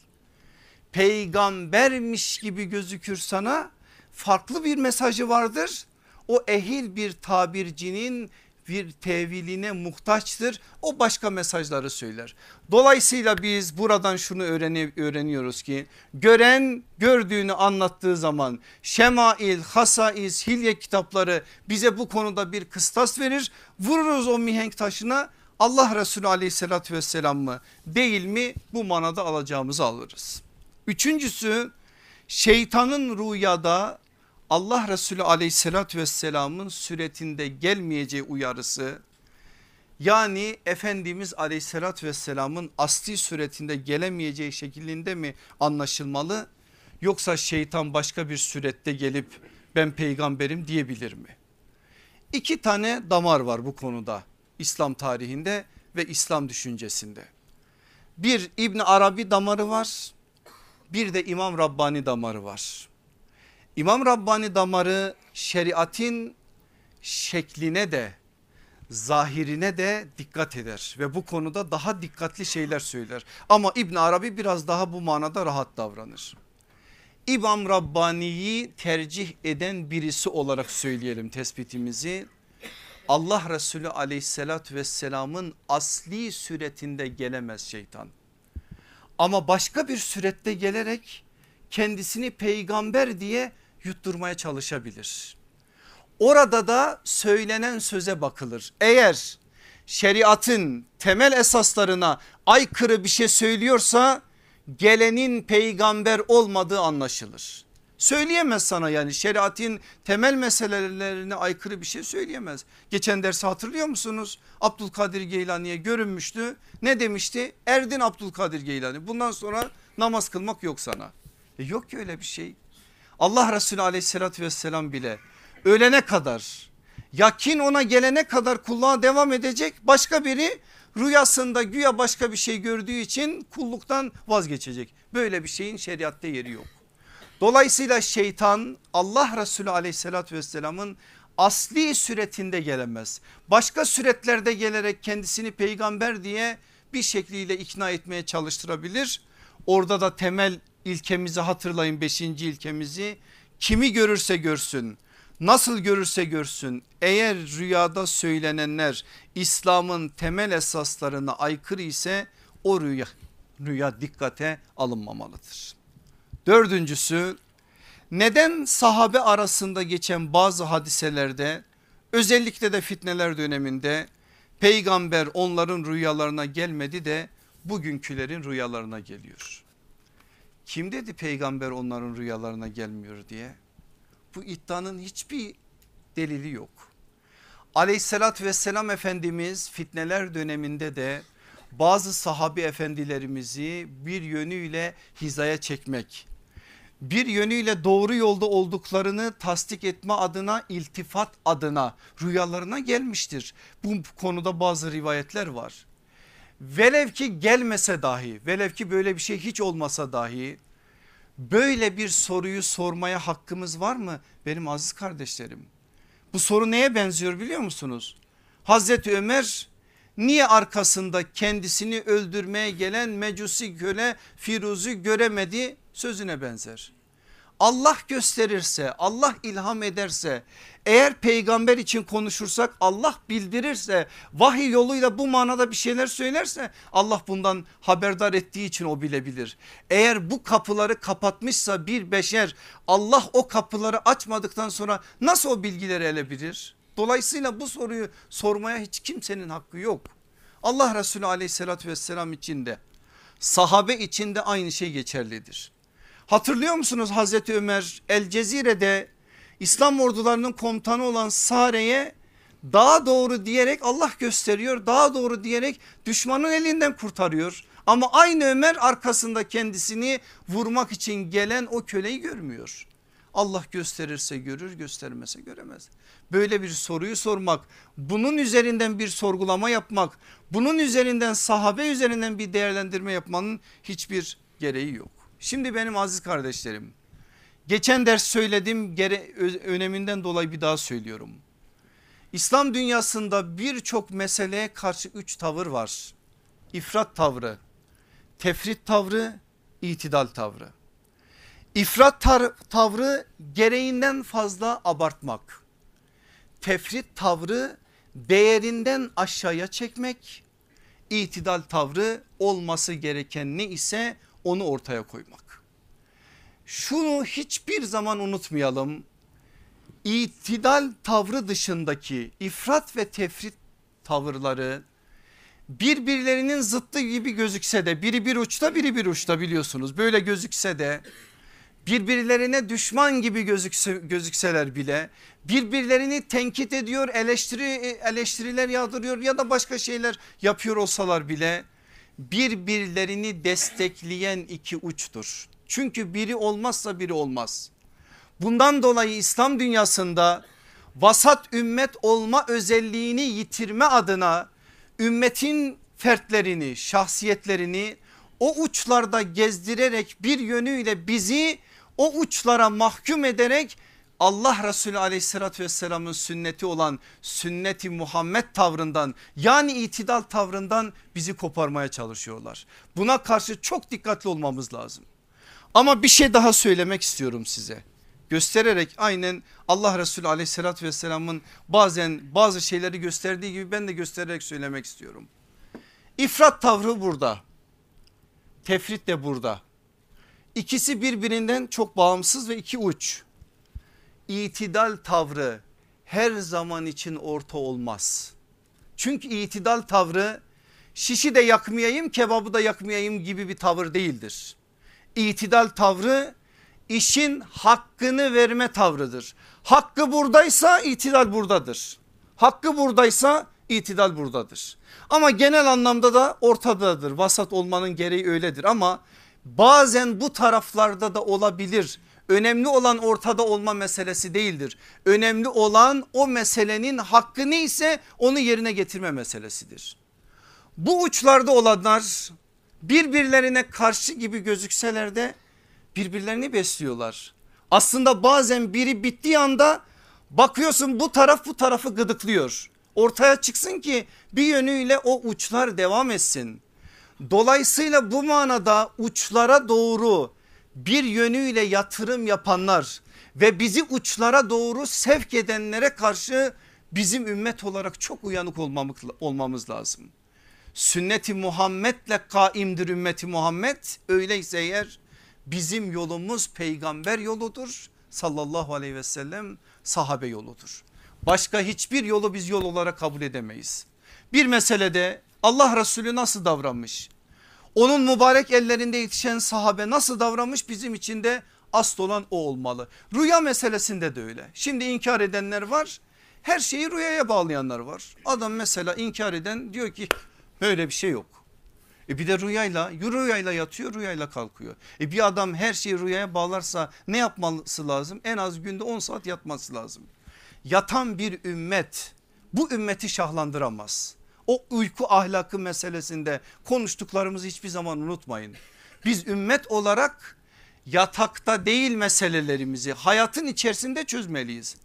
Peygambermiş gibi gözükür sana farklı bir mesajı vardır. O ehil bir tabircinin bir teviline muhtaçtır. O başka mesajları söyler. Dolayısıyla biz buradan şunu öğreniyoruz ki gören gördüğünü anlattığı zaman Şemail, Hasaiz, Hilye kitapları bize bu konuda bir kıstas verir. Vururuz o mihenk taşına Allah Resulü aleyhissalatü vesselam mı değil mi bu manada alacağımızı alırız. Üçüncüsü şeytanın rüyada Allah Resulü aleyhissalatü vesselamın suretinde gelmeyeceği uyarısı yani Efendimiz aleyhissalatü vesselamın asli suretinde gelemeyeceği şeklinde mi anlaşılmalı yoksa şeytan başka bir surette gelip ben peygamberim diyebilir mi? İki tane damar var bu konuda İslam tarihinde ve İslam düşüncesinde. Bir İbn Arabi damarı var bir de İmam Rabbani damarı var. İmam Rabbani damarı şeriatin şekline de zahirine de dikkat eder ve bu konuda daha dikkatli şeyler söyler. Ama İbn Arabi biraz daha bu manada rahat davranır. İmam Rabbani'yi tercih eden birisi olarak söyleyelim tespitimizi. Allah Resulü aleyhissalatü vesselamın asli suretinde gelemez şeytan. Ama başka bir surette gelerek kendisini peygamber diye yutturmaya çalışabilir. Orada da söylenen söze bakılır. Eğer şeriatın temel esaslarına aykırı bir şey söylüyorsa gelenin peygamber olmadığı anlaşılır. Söyleyemez sana yani şeriatın temel meselelerine aykırı bir şey söyleyemez. Geçen dersi hatırlıyor musunuz? Abdülkadir Geylani'ye görünmüştü. Ne demişti? Erdin Abdülkadir Geylani bundan sonra namaz kılmak yok sana. E yok ki öyle bir şey. Allah Resulü aleyhissalatü vesselam bile ölene kadar yakin ona gelene kadar kulluğa devam edecek başka biri rüyasında güya başka bir şey gördüğü için kulluktan vazgeçecek. Böyle bir şeyin şeriatta yeri yok. Dolayısıyla şeytan Allah Resulü aleyhissalatü vesselamın asli suretinde gelemez. Başka suretlerde gelerek kendisini peygamber diye bir şekliyle ikna etmeye çalıştırabilir. Orada da temel ilkemizi hatırlayın 5. ilkemizi kimi görürse görsün nasıl görürse görsün eğer rüyada söylenenler İslam'ın temel esaslarına aykırı ise o rüya, rüya dikkate alınmamalıdır. Dördüncüsü neden sahabe arasında geçen bazı hadiselerde özellikle de fitneler döneminde peygamber onların rüyalarına gelmedi de bugünkülerin rüyalarına geliyor. Kim dedi peygamber onların rüyalarına gelmiyor diye? Bu iddianın hiçbir delili yok. Aleyhissalat vesselam Efendimiz fitneler döneminde de bazı sahabi efendilerimizi bir yönüyle hizaya çekmek, bir yönüyle doğru yolda olduklarını tasdik etme adına iltifat adına rüyalarına gelmiştir. Bu konuda bazı rivayetler var. Velev ki gelmese dahi velev ki böyle bir şey hiç olmasa dahi böyle bir soruyu sormaya hakkımız var mı benim aziz kardeşlerim? Bu soru neye benziyor biliyor musunuz? Hazreti Ömer niye arkasında kendisini öldürmeye gelen mecusi köle Firuz'u göremedi sözüne benzer. Allah gösterirse Allah ilham ederse eğer peygamber için konuşursak Allah bildirirse vahiy yoluyla bu manada bir şeyler söylerse Allah bundan haberdar ettiği için o bilebilir. Eğer bu kapıları kapatmışsa bir beşer Allah o kapıları açmadıktan sonra nasıl o bilgileri elebilir? Dolayısıyla bu soruyu sormaya hiç kimsenin hakkı yok. Allah Resulü aleyhissalatü vesselam içinde sahabe içinde aynı şey geçerlidir. Hatırlıyor musunuz Hazreti Ömer El Cezire'de İslam ordularının komutanı olan Sare'ye daha doğru diyerek Allah gösteriyor daha doğru diyerek düşmanın elinden kurtarıyor. Ama aynı Ömer arkasında kendisini vurmak için gelen o köleyi görmüyor. Allah gösterirse görür göstermese göremez. Böyle bir soruyu sormak bunun üzerinden bir sorgulama yapmak bunun üzerinden sahabe üzerinden bir değerlendirme yapmanın hiçbir gereği yok. Şimdi benim aziz kardeşlerim geçen ders söyledim gere, öneminden dolayı bir daha söylüyorum. İslam dünyasında birçok meseleye karşı üç tavır var. İfrat tavrı, tefrit tavrı, itidal tavrı. İfrat tavrı gereğinden fazla abartmak. Tefrit tavrı değerinden aşağıya çekmek. İtidal tavrı olması gereken ne ise onu ortaya koymak. Şunu hiçbir zaman unutmayalım. İtidal tavrı dışındaki ifrat ve tefrit tavırları birbirlerinin zıttı gibi gözükse de biri bir uçta biri bir uçta biliyorsunuz böyle gözükse de birbirlerine düşman gibi gözükse, gözükseler bile birbirlerini tenkit ediyor eleştiri, eleştiriler yağdırıyor ya da başka şeyler yapıyor olsalar bile birbirlerini destekleyen iki uçtur. Çünkü biri olmazsa biri olmaz. Bundan dolayı İslam dünyasında vasat ümmet olma özelliğini yitirme adına ümmetin fertlerini şahsiyetlerini o uçlarda gezdirerek bir yönüyle bizi o uçlara mahkum ederek Allah Resulü aleyhissalatü vesselamın sünneti olan sünneti Muhammed tavrından yani itidal tavrından bizi koparmaya çalışıyorlar. Buna karşı çok dikkatli olmamız lazım. Ama bir şey daha söylemek istiyorum size. Göstererek aynen Allah Resulü aleyhissalatü vesselamın bazen bazı şeyleri gösterdiği gibi ben de göstererek söylemek istiyorum. İfrat tavrı burada. Tefrit de burada. İkisi birbirinden çok bağımsız ve iki uç itidal tavrı her zaman için orta olmaz. Çünkü itidal tavrı şişi de yakmayayım kebabı da yakmayayım gibi bir tavır değildir. İtidal tavrı işin hakkını verme tavrıdır. Hakkı buradaysa itidal buradadır. Hakkı buradaysa itidal buradadır. Ama genel anlamda da ortadadır. Vasat olmanın gereği öyledir ama bazen bu taraflarda da olabilir Önemli olan ortada olma meselesi değildir. Önemli olan o meselenin hakkı neyse onu yerine getirme meselesidir. Bu uçlarda olanlar birbirlerine karşı gibi gözükseler de birbirlerini besliyorlar. Aslında bazen biri bittiği anda bakıyorsun bu taraf bu tarafı gıdıklıyor. Ortaya çıksın ki bir yönüyle o uçlar devam etsin. Dolayısıyla bu manada uçlara doğru bir yönüyle yatırım yapanlar ve bizi uçlara doğru sevk edenlere karşı bizim ümmet olarak çok uyanık olmamız lazım. Sünneti Muhammed'le kaimdir ümmeti Muhammed öyleyse eğer bizim yolumuz peygamber yoludur sallallahu aleyhi ve sellem sahabe yoludur. Başka hiçbir yolu biz yol olarak kabul edemeyiz. Bir meselede Allah Resulü nasıl davranmış? Onun mübarek ellerinde yetişen sahabe nasıl davranmış bizim için de asıl olan o olmalı. Rüya meselesinde de öyle. Şimdi inkar edenler var. Her şeyi rüyaya bağlayanlar var. Adam mesela inkar eden diyor ki böyle bir şey yok. E bir de rüyayla rüyayla yatıyor rüyayla kalkıyor. E bir adam her şeyi rüyaya bağlarsa ne yapması lazım? En az günde 10 saat yatması lazım. Yatan bir ümmet bu ümmeti şahlandıramaz. O uyku ahlakı meselesinde konuştuklarımızı hiçbir zaman unutmayın. Biz ümmet olarak yatakta değil meselelerimizi hayatın içerisinde çözmeliyiz.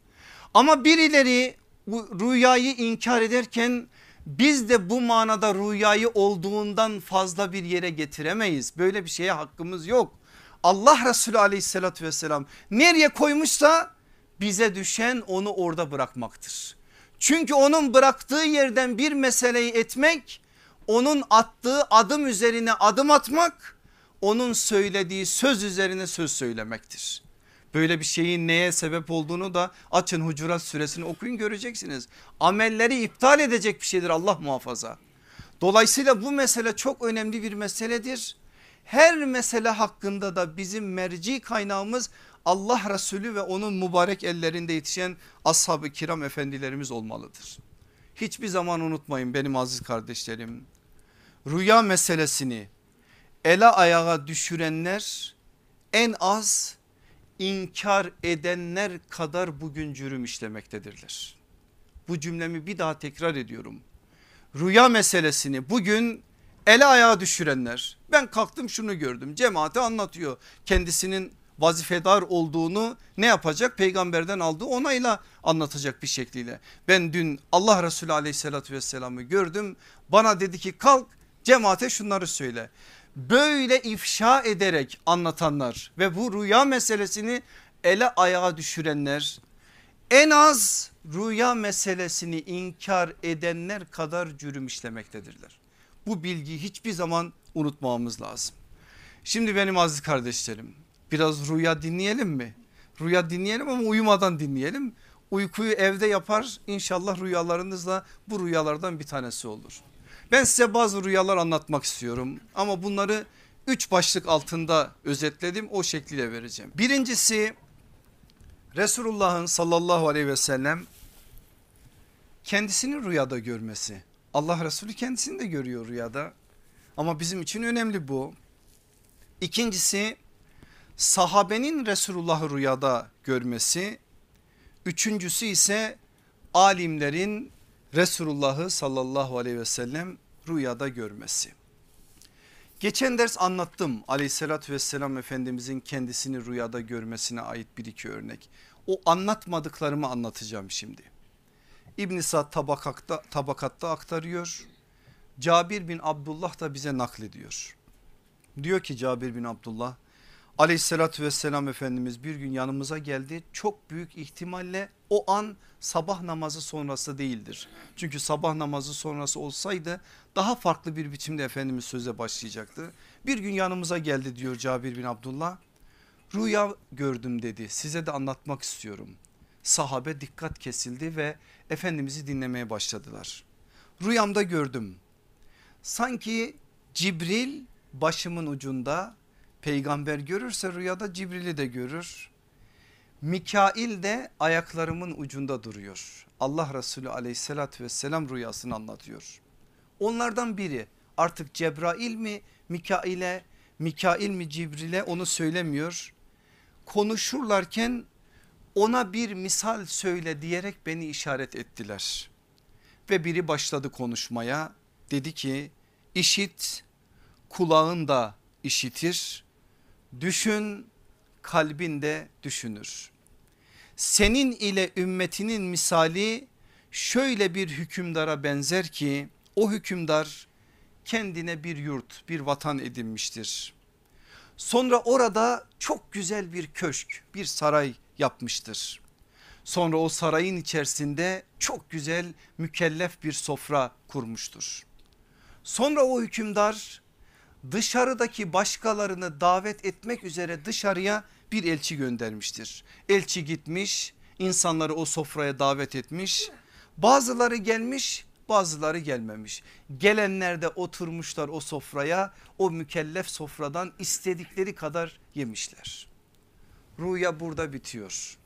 Ama birileri rüyayı inkar ederken biz de bu manada rüyayı olduğundan fazla bir yere getiremeyiz. Böyle bir şeye hakkımız yok. Allah Resulü aleyhissalatü vesselam nereye koymuşsa bize düşen onu orada bırakmaktır. Çünkü onun bıraktığı yerden bir meseleyi etmek onun attığı adım üzerine adım atmak onun söylediği söz üzerine söz söylemektir. Böyle bir şeyin neye sebep olduğunu da açın Hucurat suresini okuyun göreceksiniz. Amelleri iptal edecek bir şeydir Allah muhafaza. Dolayısıyla bu mesele çok önemli bir meseledir. Her mesele hakkında da bizim merci kaynağımız Allah Resulü ve onun mübarek ellerinde yetişen ashab-ı kiram efendilerimiz olmalıdır. Hiçbir zaman unutmayın benim aziz kardeşlerim. Rüya meselesini ele ayağa düşürenler en az inkar edenler kadar bugün cürüm işlemektedirler. Bu cümlemi bir daha tekrar ediyorum. Rüya meselesini bugün ele ayağa düşürenler ben kalktım şunu gördüm cemaate anlatıyor kendisinin vazifedar olduğunu ne yapacak peygamberden aldığı onayla anlatacak bir şekliyle. Ben dün Allah Resulü aleyhissalatü vesselam'ı gördüm bana dedi ki kalk cemaate şunları söyle böyle ifşa ederek anlatanlar ve bu rüya meselesini ele ayağa düşürenler en az rüya meselesini inkar edenler kadar cürüm işlemektedirler. Bu bilgiyi hiçbir zaman unutmamamız lazım. Şimdi benim aziz kardeşlerim biraz rüya dinleyelim mi? Rüya dinleyelim ama uyumadan dinleyelim. Uykuyu evde yapar inşallah rüyalarınızla bu rüyalardan bir tanesi olur. Ben size bazı rüyalar anlatmak istiyorum ama bunları üç başlık altında özetledim o şekliyle vereceğim. Birincisi Resulullah'ın sallallahu aleyhi ve sellem kendisini rüyada görmesi. Allah Resulü kendisini de görüyor rüyada ama bizim için önemli bu. İkincisi sahabenin Resulullah'ı rüyada görmesi. Üçüncüsü ise alimlerin Resulullah'ı sallallahu aleyhi ve sellem rüyada görmesi. Geçen ders anlattım aleyhissalatü vesselam efendimizin kendisini rüyada görmesine ait bir iki örnek. O anlatmadıklarımı anlatacağım şimdi. İbn Sad tabakatta, tabakatta aktarıyor. Cabir bin Abdullah da bize naklediyor. Diyor ki Cabir bin Abdullah aleyhissalatü vesselam Efendimiz bir gün yanımıza geldi. Çok büyük ihtimalle o an sabah namazı sonrası değildir. Çünkü sabah namazı sonrası olsaydı daha farklı bir biçimde Efendimiz söze başlayacaktı. Bir gün yanımıza geldi diyor Cabir bin Abdullah. Rüya gördüm dedi size de anlatmak istiyorum. Sahabe dikkat kesildi ve Efendimiz'i dinlemeye başladılar. Rüyamda gördüm. Sanki Cibril başımın ucunda peygamber görürse rüyada Cibril'i de görür. Mikail de ayaklarımın ucunda duruyor. Allah Resulü aleyhissalatü vesselam rüyasını anlatıyor. Onlardan biri artık Cebrail mi Mikail'e Mikail mi Cibril'e onu söylemiyor. Konuşurlarken ona bir misal söyle diyerek beni işaret ettiler. Ve biri başladı konuşmaya dedi ki işit kulağın da işitir düşün kalbinde düşünür. Senin ile ümmetinin misali şöyle bir hükümdara benzer ki o hükümdar kendine bir yurt bir vatan edinmiştir. Sonra orada çok güzel bir köşk bir saray yapmıştır. Sonra o sarayın içerisinde çok güzel mükellef bir sofra kurmuştur. Sonra o hükümdar dışarıdaki başkalarını davet etmek üzere dışarıya bir elçi göndermiştir. Elçi gitmiş insanları o sofraya davet etmiş. Bazıları gelmiş bazıları gelmemiş. Gelenler de oturmuşlar o sofraya o mükellef sofradan istedikleri kadar yemişler. Rüya burada bitiyor.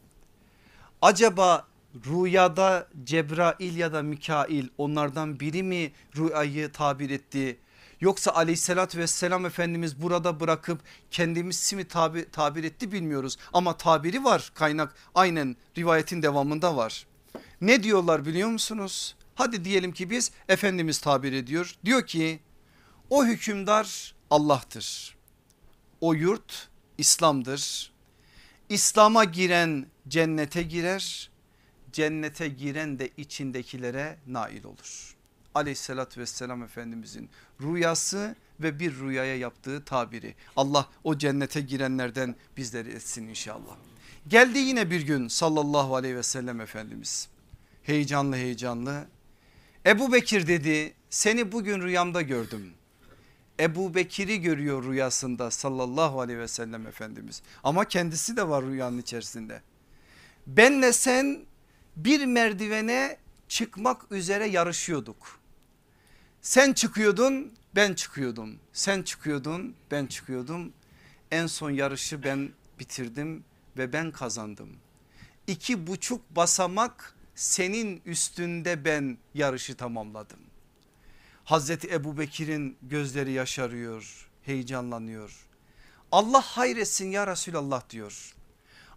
Acaba rüyada Cebrail ya da Mikail onlardan biri mi rüyayı tabir etti? Yoksa aleyhissalatü vesselam Efendimiz burada bırakıp kendimiz mi tabi, tabir etti bilmiyoruz. Ama tabiri var kaynak aynen rivayetin devamında var. Ne diyorlar biliyor musunuz? Hadi diyelim ki biz Efendimiz tabir ediyor. Diyor ki o hükümdar Allah'tır. O yurt İslam'dır. İslam'a giren cennete girer. Cennete giren de içindekilere nail olur. Aleyhissalatü vesselam Efendimizin rüyası ve bir rüyaya yaptığı tabiri. Allah o cennete girenlerden bizleri etsin inşallah. Geldi yine bir gün sallallahu aleyhi ve sellem Efendimiz. Heyecanlı heyecanlı. Ebu Bekir dedi seni bugün rüyamda gördüm. Ebu Bekir'i görüyor rüyasında sallallahu aleyhi ve sellem Efendimiz. Ama kendisi de var rüyanın içerisinde. Benle sen bir merdivene çıkmak üzere yarışıyorduk. Sen çıkıyordun ben çıkıyordum. Sen çıkıyordun ben çıkıyordum. En son yarışı ben bitirdim ve ben kazandım. İki buçuk basamak senin üstünde ben yarışı tamamladım. Hazreti Ebu Bekir'in gözleri yaşarıyor, heyecanlanıyor. Allah hayretsin ya Resulallah diyor.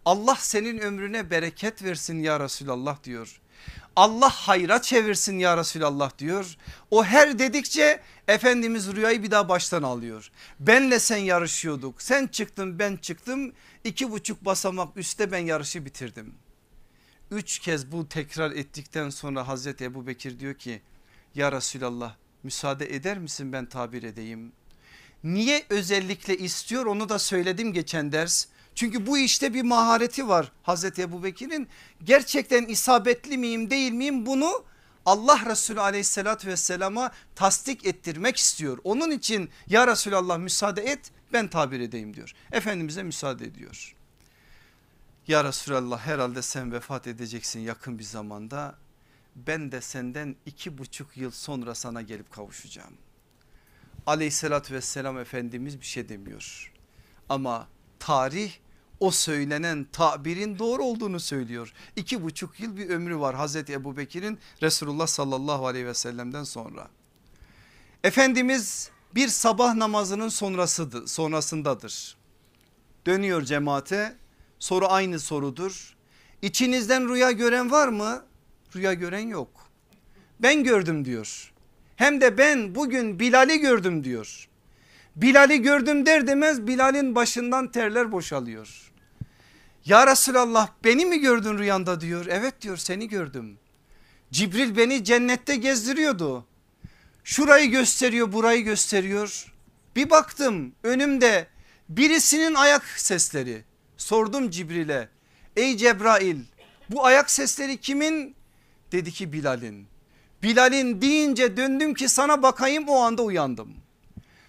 Allah senin ömrüne bereket versin ya Resulallah diyor. Allah hayra çevirsin ya Resulallah diyor. O her dedikçe Efendimiz rüyayı bir daha baştan alıyor. Benle sen yarışıyorduk sen çıktın ben çıktım iki buçuk basamak üstte ben yarışı bitirdim. Üç kez bu tekrar ettikten sonra Hazreti Ebu Bekir diyor ki ya Resulallah müsaade eder misin ben tabir edeyim. Niye özellikle istiyor onu da söyledim geçen ders. Çünkü bu işte bir mahareti var Hazreti Ebu Bekir'in. Gerçekten isabetli miyim değil miyim bunu Allah Resulü aleyhissalatü vesselama tasdik ettirmek istiyor. Onun için ya Resulallah müsaade et ben tabir edeyim diyor. Efendimiz'e müsaade ediyor. Ya Resulallah herhalde sen vefat edeceksin yakın bir zamanda. Ben de senden iki buçuk yıl sonra sana gelip kavuşacağım. Aleyhissalatü vesselam Efendimiz bir şey demiyor. Ama tarih o söylenen tabirin doğru olduğunu söylüyor. İki buçuk yıl bir ömrü var Hazreti Ebu Bekir'in Resulullah sallallahu aleyhi ve sellem'den sonra. Efendimiz bir sabah namazının sonrasıdır, sonrasındadır. Dönüyor cemaate soru aynı sorudur. İçinizden rüya gören var mı? Rüya gören yok. Ben gördüm diyor. Hem de ben bugün Bilal'i gördüm diyor. Bilal'i gördüm der demez Bilal'in başından terler boşalıyor. Ya Resulallah beni mi gördün rüyanda diyor. Evet diyor seni gördüm. Cibril beni cennette gezdiriyordu. Şurayı gösteriyor burayı gösteriyor. Bir baktım önümde birisinin ayak sesleri. Sordum Cibril'e ey Cebrail bu ayak sesleri kimin? Dedi ki Bilal'in. Bilal'in deyince döndüm ki sana bakayım o anda uyandım.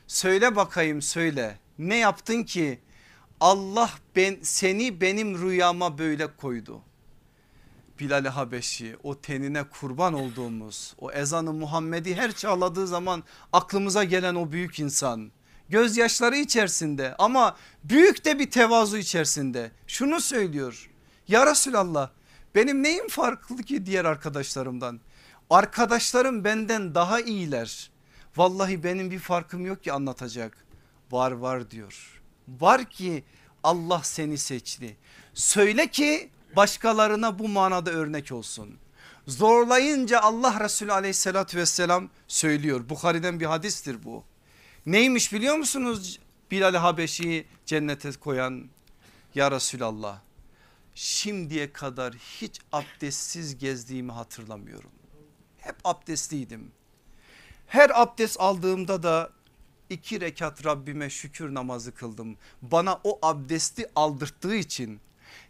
Söyle bakayım söyle ne yaptın ki Allah ben, seni benim rüyama böyle koydu. Bilal-i Habeşi o tenine kurban olduğumuz o ezanı Muhammed'i her çağladığı zaman aklımıza gelen o büyük insan. Gözyaşları içerisinde ama büyük de bir tevazu içerisinde. Şunu söylüyor ya Resulallah benim neyim farklı ki diğer arkadaşlarımdan? Arkadaşlarım benden daha iyiler. Vallahi benim bir farkım yok ki anlatacak. Var var diyor var ki Allah seni seçti. Söyle ki başkalarına bu manada örnek olsun. Zorlayınca Allah Resulü aleyhissalatü vesselam söylüyor. Bukhari'den bir hadistir bu. Neymiş biliyor musunuz Bilal-i Habeşi'yi cennete koyan? Ya Resulallah şimdiye kadar hiç abdestsiz gezdiğimi hatırlamıyorum. Hep abdestliydim. Her abdest aldığımda da iki rekat Rabbime şükür namazı kıldım. Bana o abdesti aldırttığı için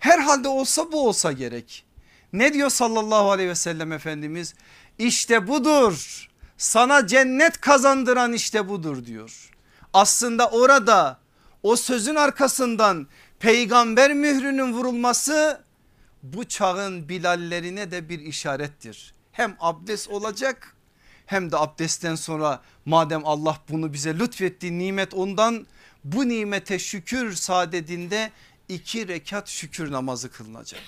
Herhalde olsa bu olsa gerek. Ne diyor sallallahu aleyhi ve sellem Efendimiz? İşte budur sana cennet kazandıran işte budur diyor. Aslında orada o sözün arkasından peygamber mührünün vurulması bu çağın bilallerine de bir işarettir. Hem abdest olacak hem de abdestten sonra madem Allah bunu bize lütfetti nimet ondan bu nimete şükür saadetinde iki rekat şükür namazı kılınacak.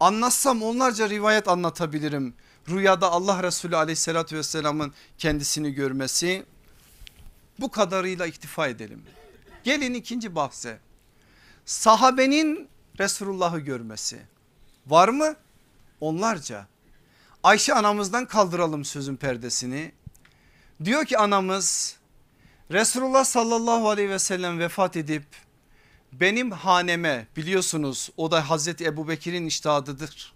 Anlatsam onlarca rivayet anlatabilirim. Rüyada Allah Resulü aleyhissalatü vesselamın kendisini görmesi bu kadarıyla iktifa edelim. Gelin ikinci bahse sahabenin Resulullah'ı görmesi var mı? Onlarca. Ayşe anamızdan kaldıralım sözün perdesini. Diyor ki anamız Resulullah sallallahu aleyhi ve sellem vefat edip benim haneme biliyorsunuz o da Hazreti Ebu Bekir'in iştihadıdır.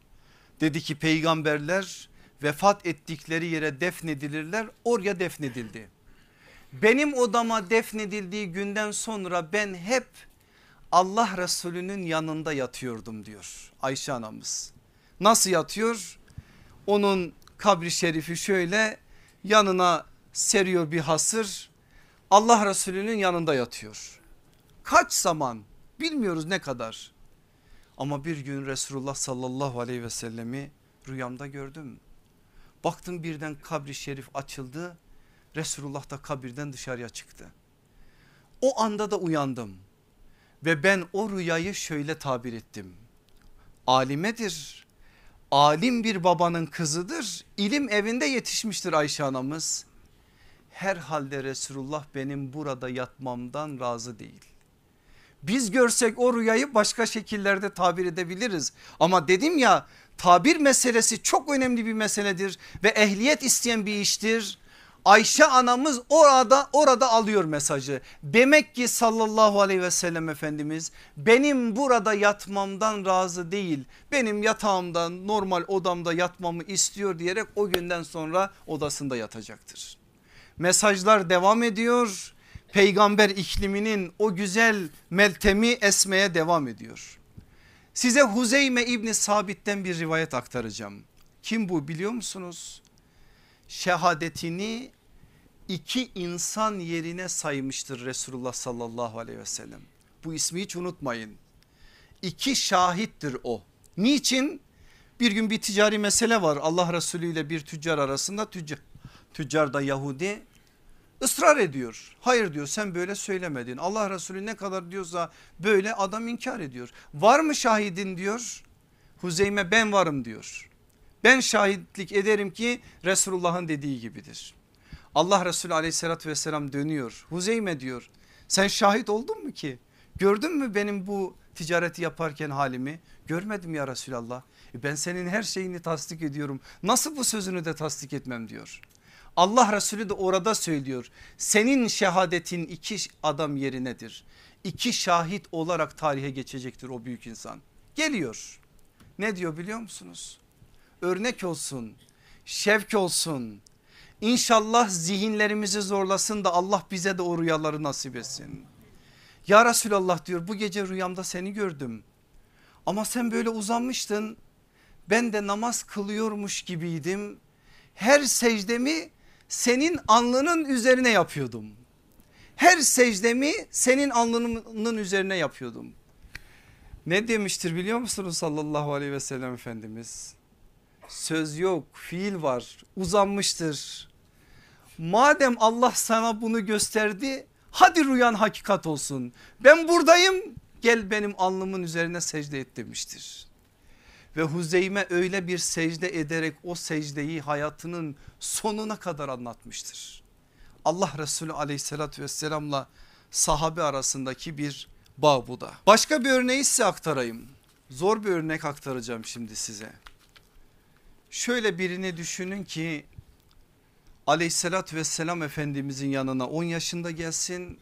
Dedi ki peygamberler vefat ettikleri yere defnedilirler oraya defnedildi. Benim odama defnedildiği günden sonra ben hep Allah Resulü'nün yanında yatıyordum diyor Ayşe anamız. Nasıl yatıyor? Onun kabri şerifi şöyle yanına seriyor bir hasır Allah Resulü'nün yanında yatıyor. Kaç zaman bilmiyoruz ne kadar ama bir gün Resulullah sallallahu aleyhi ve sellemi rüyamda gördüm. Baktım birden kabri şerif açıldı Resulullah da kabirden dışarıya çıktı. O anda da uyandım ve ben o rüyayı şöyle tabir ettim. Alimedir, alim bir babanın kızıdır, ilim evinde yetişmiştir Ayşe anamız. Herhalde Resulullah benim burada yatmamdan razı değil. Biz görsek o rüyayı başka şekillerde tabir edebiliriz. Ama dedim ya tabir meselesi çok önemli bir meseledir ve ehliyet isteyen bir iştir. Ayşe anamız orada orada alıyor mesajı. Demek ki sallallahu aleyhi ve sellem Efendimiz benim burada yatmamdan razı değil. Benim yatağımda normal odamda yatmamı istiyor diyerek o günden sonra odasında yatacaktır. Mesajlar devam ediyor. Peygamber ikliminin o güzel meltemi esmeye devam ediyor. Size Huzeyme İbni Sabit'ten bir rivayet aktaracağım. Kim bu biliyor musunuz? şehadetini iki insan yerine saymıştır Resulullah sallallahu aleyhi ve sellem. Bu ismi hiç unutmayın. İki şahittir o. Niçin? Bir gün bir ticari mesele var Allah Resulü ile bir tüccar arasında tüccar, tüccar da Yahudi ısrar ediyor. Hayır diyor sen böyle söylemedin. Allah Resulü ne kadar diyorsa böyle adam inkar ediyor. Var mı şahidin diyor. Huzeyme ben varım diyor. Ben şahitlik ederim ki Resulullah'ın dediği gibidir. Allah Resulü aleyhissalatü vesselam dönüyor. Huzeyme diyor sen şahit oldun mu ki? Gördün mü benim bu ticareti yaparken halimi? Görmedim ya Resulallah. E ben senin her şeyini tasdik ediyorum. Nasıl bu sözünü de tasdik etmem diyor. Allah Resulü de orada söylüyor. Senin şehadetin iki adam yerinedir. İki şahit olarak tarihe geçecektir o büyük insan. Geliyor. Ne diyor biliyor musunuz? Örnek olsun, şevk olsun. İnşallah zihinlerimizi zorlasın da Allah bize de o rüyaları nasip etsin. Ya Resulallah diyor bu gece rüyamda seni gördüm. Ama sen böyle uzanmıştın. Ben de namaz kılıyormuş gibiydim. Her secdemi senin alnının üzerine yapıyordum. Her secdemi senin alnının üzerine yapıyordum. Ne demiştir biliyor musunuz sallallahu aleyhi ve sellem Efendimiz? Söz yok fiil var uzanmıştır. Madem Allah sana bunu gösterdi hadi rüyan hakikat olsun. Ben buradayım gel benim alnımın üzerine secde et demiştir. Ve Huzeyme öyle bir secde ederek o secdeyi hayatının sonuna kadar anlatmıştır. Allah Resulü aleyhissalatü vesselamla sahabe arasındaki bir bağ bu da. Başka bir örneği size aktarayım. Zor bir örnek aktaracağım şimdi size. Şöyle birini düşünün ki aleyhissalatü vesselam efendimizin yanına 10 yaşında gelsin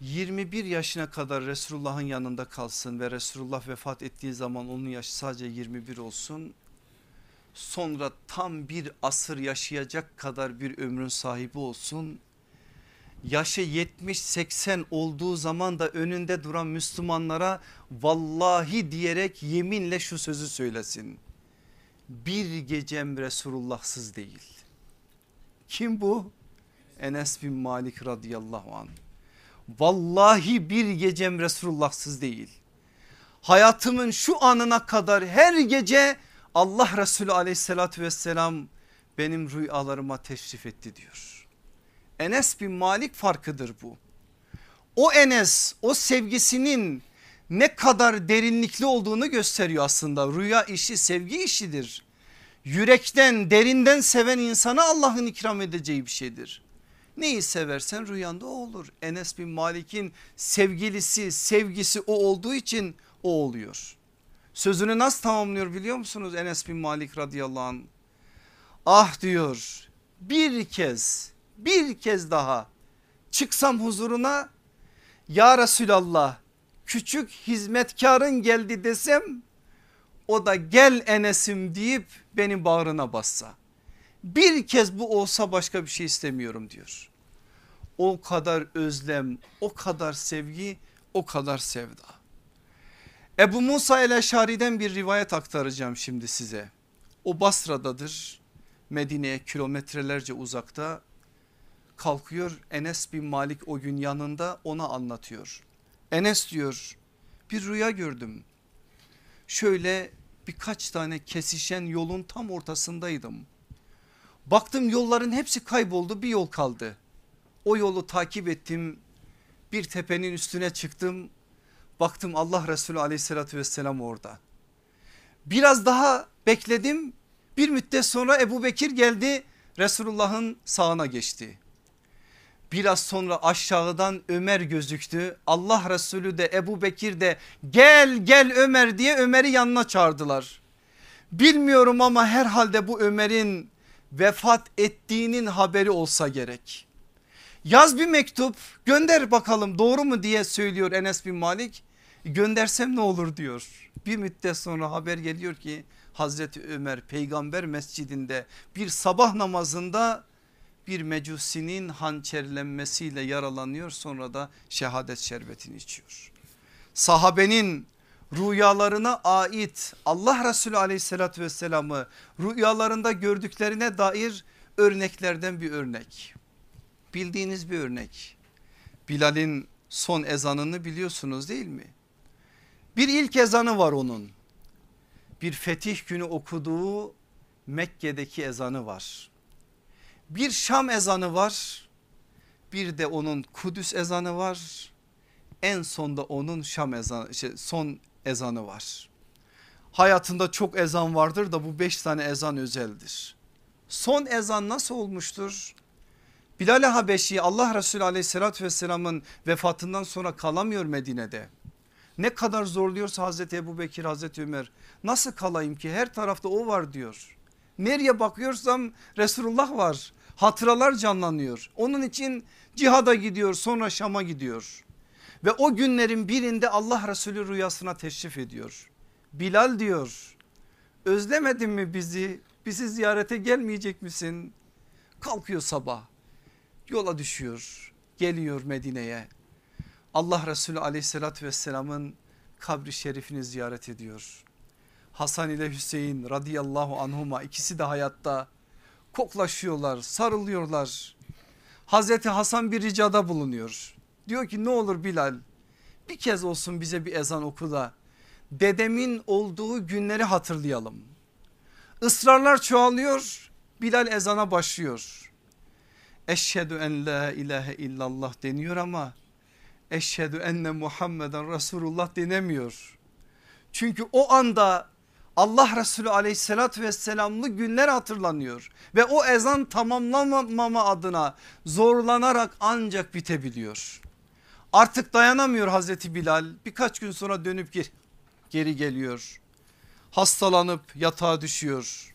21 yaşına kadar Resulullah'ın yanında kalsın ve Resulullah vefat ettiği zaman onun yaşı sadece 21 olsun. Sonra tam bir asır yaşayacak kadar bir ömrün sahibi olsun. yaşı 70-80 olduğu zaman da önünde duran Müslümanlara vallahi diyerek yeminle şu sözü söylesin. Bir gecem Resulullahsız değil. Kim bu? Enes bin Malik radıyallahu anh. Vallahi bir gecem Resulullahsız değil. Hayatımın şu anına kadar her gece Allah Resulü aleyhissalatü vesselam benim rüyalarıma teşrif etti diyor. Enes bin Malik farkıdır bu. O Enes o sevgisinin ne kadar derinlikli olduğunu gösteriyor aslında. Rüya işi sevgi işidir. Yürekten derinden seven insana Allah'ın ikram edeceği bir şeydir. Neyi seversen rüyanda o olur. Enes bin Malik'in sevgilisi sevgisi o olduğu için o oluyor. Sözünü nasıl tamamlıyor biliyor musunuz Enes bin Malik radıyallahu anh? Ah diyor bir kez bir kez daha çıksam huzuruna ya Resulallah küçük hizmetkarın geldi desem o da gel Enes'im deyip beni bağrına bassa. Bir kez bu olsa başka bir şey istemiyorum diyor. O kadar özlem, o kadar sevgi, o kadar sevda. Ebu Musa el-Eşari'den bir rivayet aktaracağım şimdi size. O Basra'dadır. Medine'ye kilometrelerce uzakta kalkıyor Enes bin Malik o gün yanında ona anlatıyor. Enes diyor bir rüya gördüm. Şöyle birkaç tane kesişen yolun tam ortasındaydım. Baktım yolların hepsi kayboldu bir yol kaldı. O yolu takip ettim bir tepenin üstüne çıktım. Baktım Allah Resulü aleyhissalatü vesselam orada. Biraz daha bekledim bir müddet sonra Ebu Bekir geldi Resulullah'ın sağına geçti. Biraz sonra aşağıdan Ömer gözüktü. Allah Resulü de Ebu Bekir de gel gel Ömer diye Ömer'i yanına çağırdılar. Bilmiyorum ama herhalde bu Ömer'in vefat ettiğinin haberi olsa gerek. Yaz bir mektup gönder bakalım doğru mu diye söylüyor Enes bin Malik. Göndersem ne olur diyor. Bir müddet sonra haber geliyor ki Hazreti Ömer peygamber mescidinde bir sabah namazında bir mecusinin hançerlenmesiyle yaralanıyor sonra da şehadet şerbetini içiyor. Sahabenin rüyalarına ait Allah Resulü aleyhissalatü vesselamı rüyalarında gördüklerine dair örneklerden bir örnek. Bildiğiniz bir örnek. Bilal'in son ezanını biliyorsunuz değil mi? Bir ilk ezanı var onun. Bir fetih günü okuduğu Mekke'deki ezanı var. Bir Şam ezanı var. Bir de onun Kudüs ezanı var. En sonda onun Şam ezanı şey, son ezanı var. Hayatında çok ezan vardır da bu beş tane ezan özeldir. Son ezan nasıl olmuştur? Bilal-i Habeşi Allah Resulü aleyhissalatü vesselamın vefatından sonra kalamıyor Medine'de. Ne kadar zorluyorsa Hazreti Ebu Bekir Hazreti Ömer nasıl kalayım ki her tarafta o var diyor. Nereye bakıyorsam Resulullah var hatıralar canlanıyor. Onun için cihada gidiyor sonra Şam'a gidiyor. Ve o günlerin birinde Allah Resulü rüyasına teşrif ediyor. Bilal diyor özlemedin mi bizi bizi ziyarete gelmeyecek misin? Kalkıyor sabah yola düşüyor geliyor Medine'ye. Allah Resulü aleyhissalatü vesselamın kabri şerifini ziyaret ediyor. Hasan ile Hüseyin radıyallahu anhuma ikisi de hayatta koklaşıyorlar sarılıyorlar. Hazreti Hasan bir ricada bulunuyor. Diyor ki ne olur Bilal bir kez olsun bize bir ezan oku da dedemin olduğu günleri hatırlayalım. Israrlar çoğalıyor Bilal ezana başlıyor. Eşhedü en la ilahe illallah deniyor ama eşhedü enne Muhammeden Resulullah denemiyor. Çünkü o anda Allah Resulü aleyhissalatü vesselamlı günler hatırlanıyor. Ve o ezan tamamlanmama adına zorlanarak ancak bitebiliyor. Artık dayanamıyor Hazreti Bilal birkaç gün sonra dönüp geri, geri geliyor. Hastalanıp yatağa düşüyor.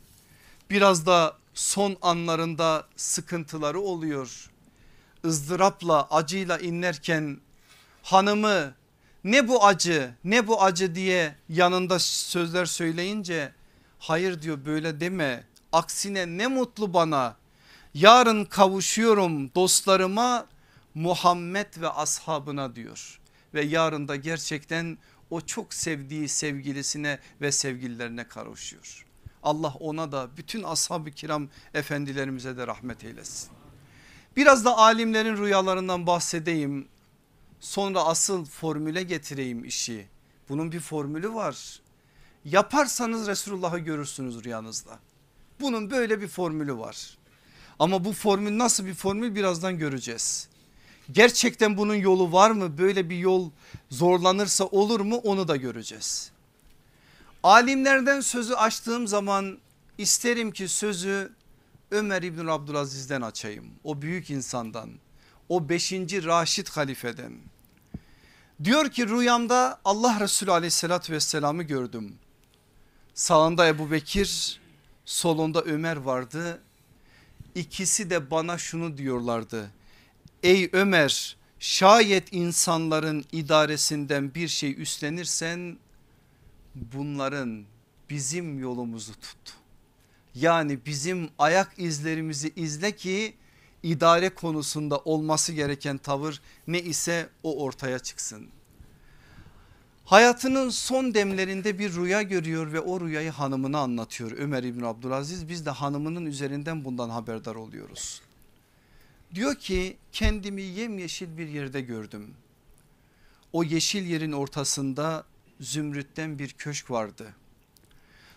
Biraz da son anlarında sıkıntıları oluyor. ızdırapla acıyla inlerken hanımı ne bu acı ne bu acı diye yanında sözler söyleyince hayır diyor böyle deme aksine ne mutlu bana yarın kavuşuyorum dostlarıma Muhammed ve ashabına diyor. Ve yarın da gerçekten o çok sevdiği sevgilisine ve sevgililerine kavuşuyor. Allah ona da bütün ashab-ı kiram efendilerimize de rahmet eylesin. Biraz da alimlerin rüyalarından bahsedeyim. Sonra asıl formüle getireyim işi. Bunun bir formülü var. Yaparsanız Resulullah'ı görürsünüz rüyanızda. Bunun böyle bir formülü var. Ama bu formül nasıl bir formül birazdan göreceğiz. Gerçekten bunun yolu var mı? Böyle bir yol zorlanırsa olur mu? Onu da göreceğiz. Alimlerden sözü açtığım zaman isterim ki sözü Ömer İbn Abdülaziz'den açayım. O büyük insandan. O 5. Raşid halifeden. Diyor ki rüyamda Allah Resulü aleyhissalatü vesselam'ı gördüm. Sağında Ebu Bekir solunda Ömer vardı. İkisi de bana şunu diyorlardı. Ey Ömer şayet insanların idaresinden bir şey üstlenirsen bunların bizim yolumuzu tut. Yani bizim ayak izlerimizi izle ki idare konusunda olması gereken tavır ne ise o ortaya çıksın. Hayatının son demlerinde bir rüya görüyor ve o rüyayı hanımına anlatıyor Ömer İbn Abdülaziz. Biz de hanımının üzerinden bundan haberdar oluyoruz. Diyor ki kendimi yemyeşil bir yerde gördüm. O yeşil yerin ortasında zümrütten bir köşk vardı.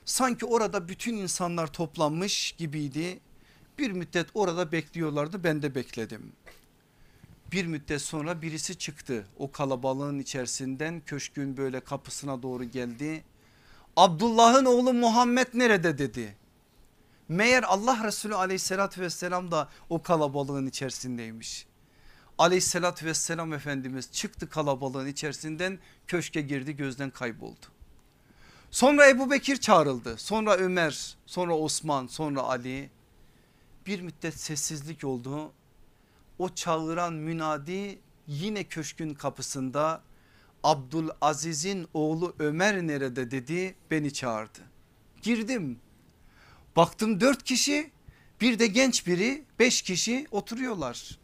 Sanki orada bütün insanlar toplanmış gibiydi. Bir müddet orada bekliyorlardı ben de bekledim. Bir müddet sonra birisi çıktı o kalabalığın içerisinden köşkün böyle kapısına doğru geldi. Abdullah'ın oğlu Muhammed nerede dedi. Meğer Allah Resulü aleyhissalatü vesselam da o kalabalığın içerisindeymiş. Aleyhissalatü vesselam Efendimiz çıktı kalabalığın içerisinden köşke girdi gözden kayboldu. Sonra Ebu Bekir çağrıldı sonra Ömer sonra Osman sonra Ali bir müddet sessizlik oldu. O çağıran münadi yine köşkün kapısında Abdülaziz'in oğlu Ömer nerede dedi beni çağırdı. Girdim baktım dört kişi bir de genç biri beş kişi oturuyorlar.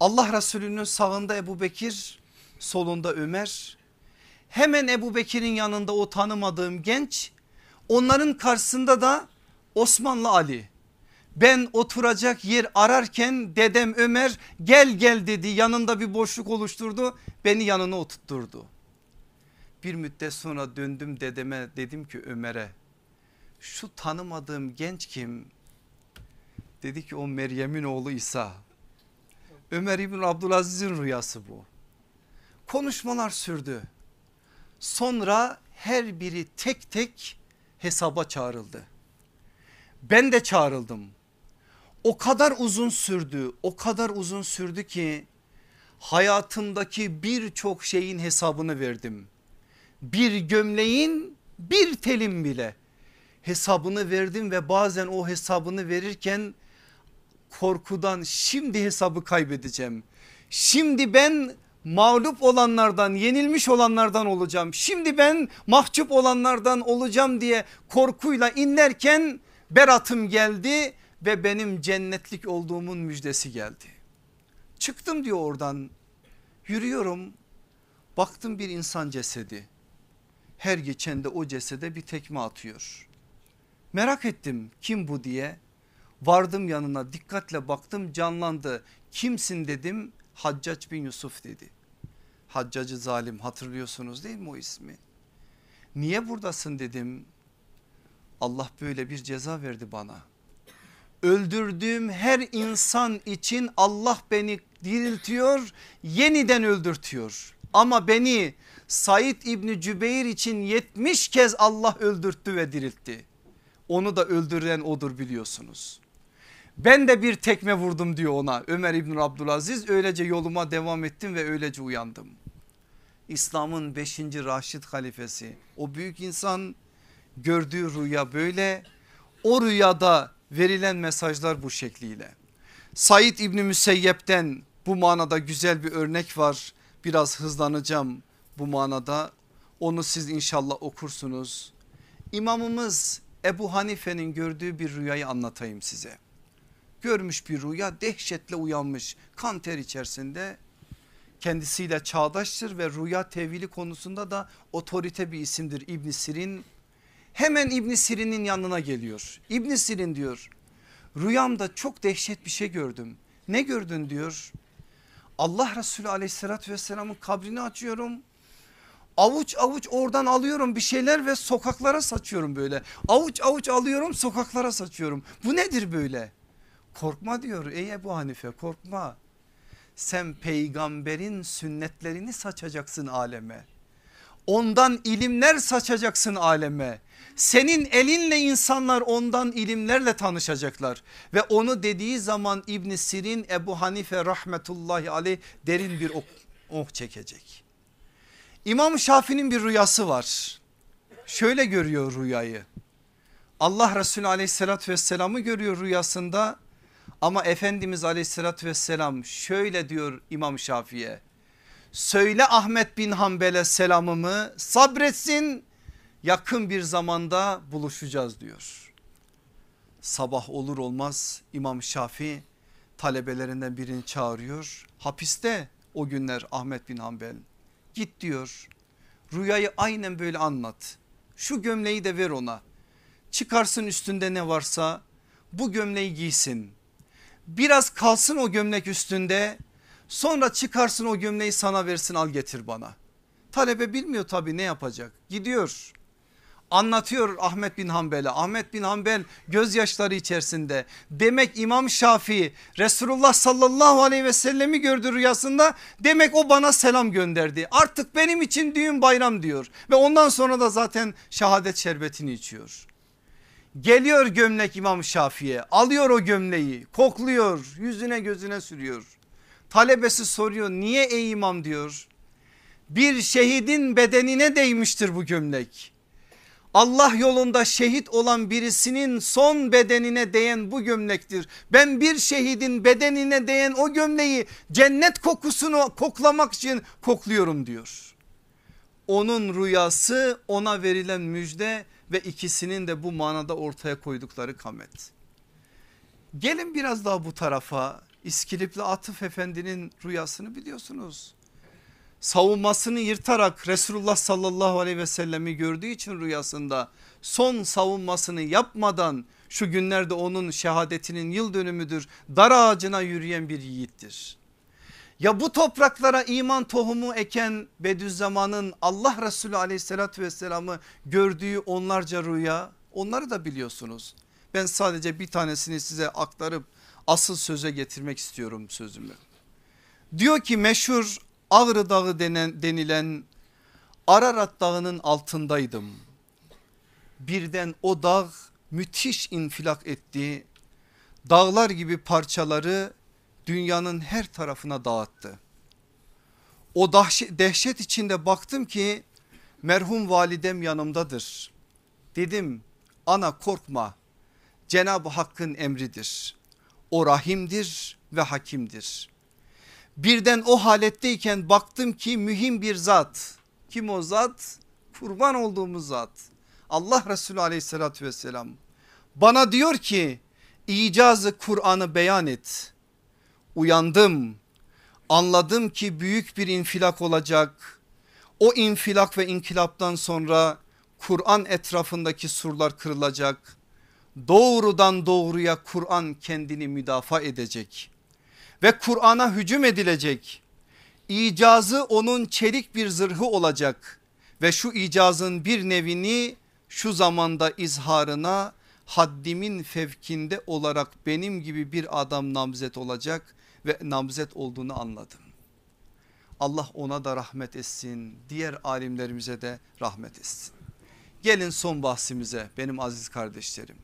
Allah Resulü'nün sağında Ebu Bekir solunda Ömer hemen Ebu Bekir'in yanında o tanımadığım genç onların karşısında da Osmanlı Ali ben oturacak yer ararken dedem Ömer gel gel dedi yanında bir boşluk oluşturdu beni yanına oturtturdu. Bir müddet sonra döndüm dedeme dedim ki Ömer'e şu tanımadığım genç kim? Dedi ki o Meryem'in oğlu İsa. Ömer İbn Abdülaziz'in rüyası bu. Konuşmalar sürdü. Sonra her biri tek tek hesaba çağrıldı. Ben de çağrıldım. O kadar uzun sürdü, o kadar uzun sürdü ki hayatımdaki birçok şeyin hesabını verdim. Bir gömleğin bir telim bile hesabını verdim ve bazen o hesabını verirken korkudan şimdi hesabı kaybedeceğim. Şimdi ben mağlup olanlardan yenilmiş olanlardan olacağım. Şimdi ben mahcup olanlardan olacağım diye korkuyla inlerken beratım geldi ve benim cennetlik olduğumun müjdesi geldi. Çıktım diyor oradan yürüyorum baktım bir insan cesedi. Her geçen de o cesede bir tekme atıyor. Merak ettim kim bu diye vardım yanına dikkatle baktım canlandı. Kimsin dedim Haccac bin Yusuf dedi. Haccacı zalim hatırlıyorsunuz değil mi o ismi? Niye buradasın dedim. Allah böyle bir ceza verdi bana. Öldürdüğüm her insan için Allah beni diriltiyor yeniden öldürtüyor. Ama beni Said İbni Cübeyr için 70 kez Allah öldürttü ve diriltti. Onu da öldüren odur biliyorsunuz. Ben de bir tekme vurdum diyor ona Ömer İbn Abdülaziz öylece yoluma devam ettim ve öylece uyandım. İslam'ın 5. Raşid halifesi o büyük insan gördüğü rüya böyle o rüyada verilen mesajlar bu şekliyle. Said İbni Müseyyep'ten bu manada güzel bir örnek var biraz hızlanacağım bu manada onu siz inşallah okursunuz. İmamımız Ebu Hanife'nin gördüğü bir rüyayı anlatayım size. görmüş bir rüya dehşetle uyanmış kan ter içerisinde kendisiyle çağdaştır ve rüya tevili konusunda da otorite bir isimdir İbn Sirin. Hemen İbn Sirin'in yanına geliyor. İbn Sirin diyor rüyamda çok dehşet bir şey gördüm. Ne gördün diyor. Allah Resulü aleyhissalatü vesselamın kabrini açıyorum. Avuç avuç oradan alıyorum bir şeyler ve sokaklara saçıyorum böyle. Avuç avuç alıyorum sokaklara saçıyorum. Bu nedir böyle? Korkma diyor ey Ebu Hanife korkma. Sen peygamberin sünnetlerini saçacaksın aleme. Ondan ilimler saçacaksın aleme. Senin elinle insanlar ondan ilimlerle tanışacaklar. Ve onu dediği zaman İbn Sirin Ebu Hanife rahmetullahi aleyh derin bir oh, oh çekecek. İmam Şafii'nin bir rüyası var. Şöyle görüyor rüyayı. Allah Resulü aleyhissalatü vesselam'ı görüyor rüyasında. Ama Efendimiz aleyhissalatü vesselam şöyle diyor İmam Şafii'ye. Söyle Ahmet bin Hanbel'e selamımı sabretsin yakın bir zamanda buluşacağız diyor. Sabah olur olmaz İmam Şafii talebelerinden birini çağırıyor. Hapiste o günler Ahmet bin Hanbel. Git diyor rüyayı aynen böyle anlat. Şu gömleği de ver ona. Çıkarsın üstünde ne varsa bu gömleği giysin. Biraz kalsın o gömlek üstünde sonra çıkarsın o gömleği sana versin al getir bana. Talebe bilmiyor tabii ne yapacak gidiyor anlatıyor Ahmet bin Hanbel'e. Ahmet bin Hanbel gözyaşları içerisinde. Demek İmam Şafii Resulullah sallallahu aleyhi ve sellemi gördü rüyasında. Demek o bana selam gönderdi. Artık benim için düğün bayram diyor. Ve ondan sonra da zaten şehadet şerbetini içiyor. Geliyor gömlek İmam Şafii'ye alıyor o gömleği kokluyor yüzüne gözüne sürüyor. Talebesi soruyor niye ey imam diyor. Bir şehidin bedenine değmiştir bu gömlek. Allah yolunda şehit olan birisinin son bedenine değen bu gömlektir. Ben bir şehidin bedenine değen o gömleği cennet kokusunu koklamak için kokluyorum diyor. Onun rüyası ona verilen müjde ve ikisinin de bu manada ortaya koydukları kamet. Gelin biraz daha bu tarafa İskilipli Atıf Efendi'nin rüyasını biliyorsunuz savunmasını yırtarak Resulullah sallallahu aleyhi ve sellemi gördüğü için rüyasında son savunmasını yapmadan şu günlerde onun şehadetinin yıl dönümüdür dar ağacına yürüyen bir yiğittir. Ya bu topraklara iman tohumu eken Bediüzzaman'ın Allah Resulü aleyhissalatü vesselamı gördüğü onlarca rüya onları da biliyorsunuz. Ben sadece bir tanesini size aktarıp asıl söze getirmek istiyorum sözümü. Diyor ki meşhur Ağrı Dağı denen, denilen Ararat Dağı'nın altındaydım. Birden o dağ müthiş infilak etti. Dağlar gibi parçaları dünyanın her tarafına dağıttı. O dehşet, içinde baktım ki merhum validem yanımdadır. Dedim ana korkma Cenab-ı Hakk'ın emridir. O rahimdir ve hakimdir. Birden o haletteyken baktım ki mühim bir zat. Kim o zat? Kurban olduğumuz zat. Allah Resulü aleyhissalatü vesselam bana diyor ki icazı Kur'an'ı beyan et. Uyandım anladım ki büyük bir infilak olacak. O infilak ve inkılaptan sonra Kur'an etrafındaki surlar kırılacak. Doğrudan doğruya Kur'an kendini müdafaa edecek ve Kur'an'a hücum edilecek. İcazı onun çelik bir zırhı olacak ve şu icazın bir nevini şu zamanda izharına haddimin fevkinde olarak benim gibi bir adam namzet olacak ve namzet olduğunu anladım. Allah ona da rahmet etsin diğer alimlerimize de rahmet etsin. Gelin son bahsimize benim aziz kardeşlerim.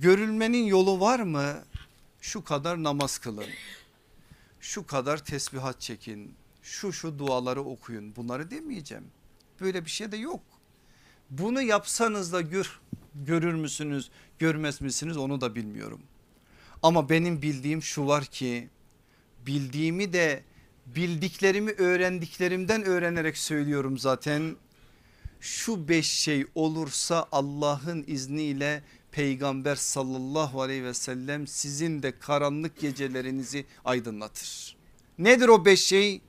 Görülmenin yolu var mı? şu kadar namaz kılın. Şu kadar tesbihat çekin. Şu şu duaları okuyun. Bunları demeyeceğim. Böyle bir şey de yok. Bunu yapsanız da gör, görür müsünüz görmez misiniz onu da bilmiyorum. Ama benim bildiğim şu var ki bildiğimi de bildiklerimi öğrendiklerimden öğrenerek söylüyorum zaten. şu beş şey olursa Allah'ın izniyle peygamber sallallahu aleyhi ve sellem sizin de karanlık gecelerinizi aydınlatır. Nedir o beş şey?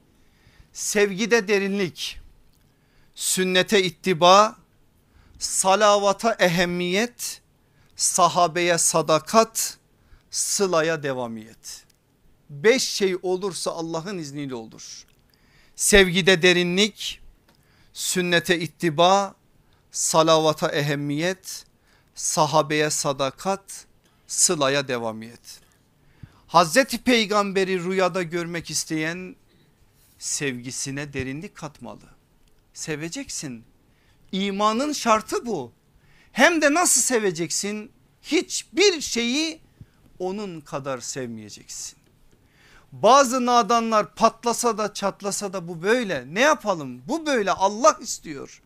Sevgide derinlik, sünnete ittiba, salavata ehemmiyet, sahabeye sadakat, sılaya devamiyet. Beş şey olursa Allah'ın izniyle olur. Sevgide derinlik, sünnete ittiba, salavata ehemmiyet, sahabeye sadakat, sılaya devamiyet. Hazreti Peygamberi rüyada görmek isteyen sevgisine derinlik katmalı. Seveceksin. İmanın şartı bu. Hem de nasıl seveceksin? Hiçbir şeyi onun kadar sevmeyeceksin. Bazı nadanlar patlasa da çatlasa da bu böyle. Ne yapalım? Bu böyle Allah istiyor.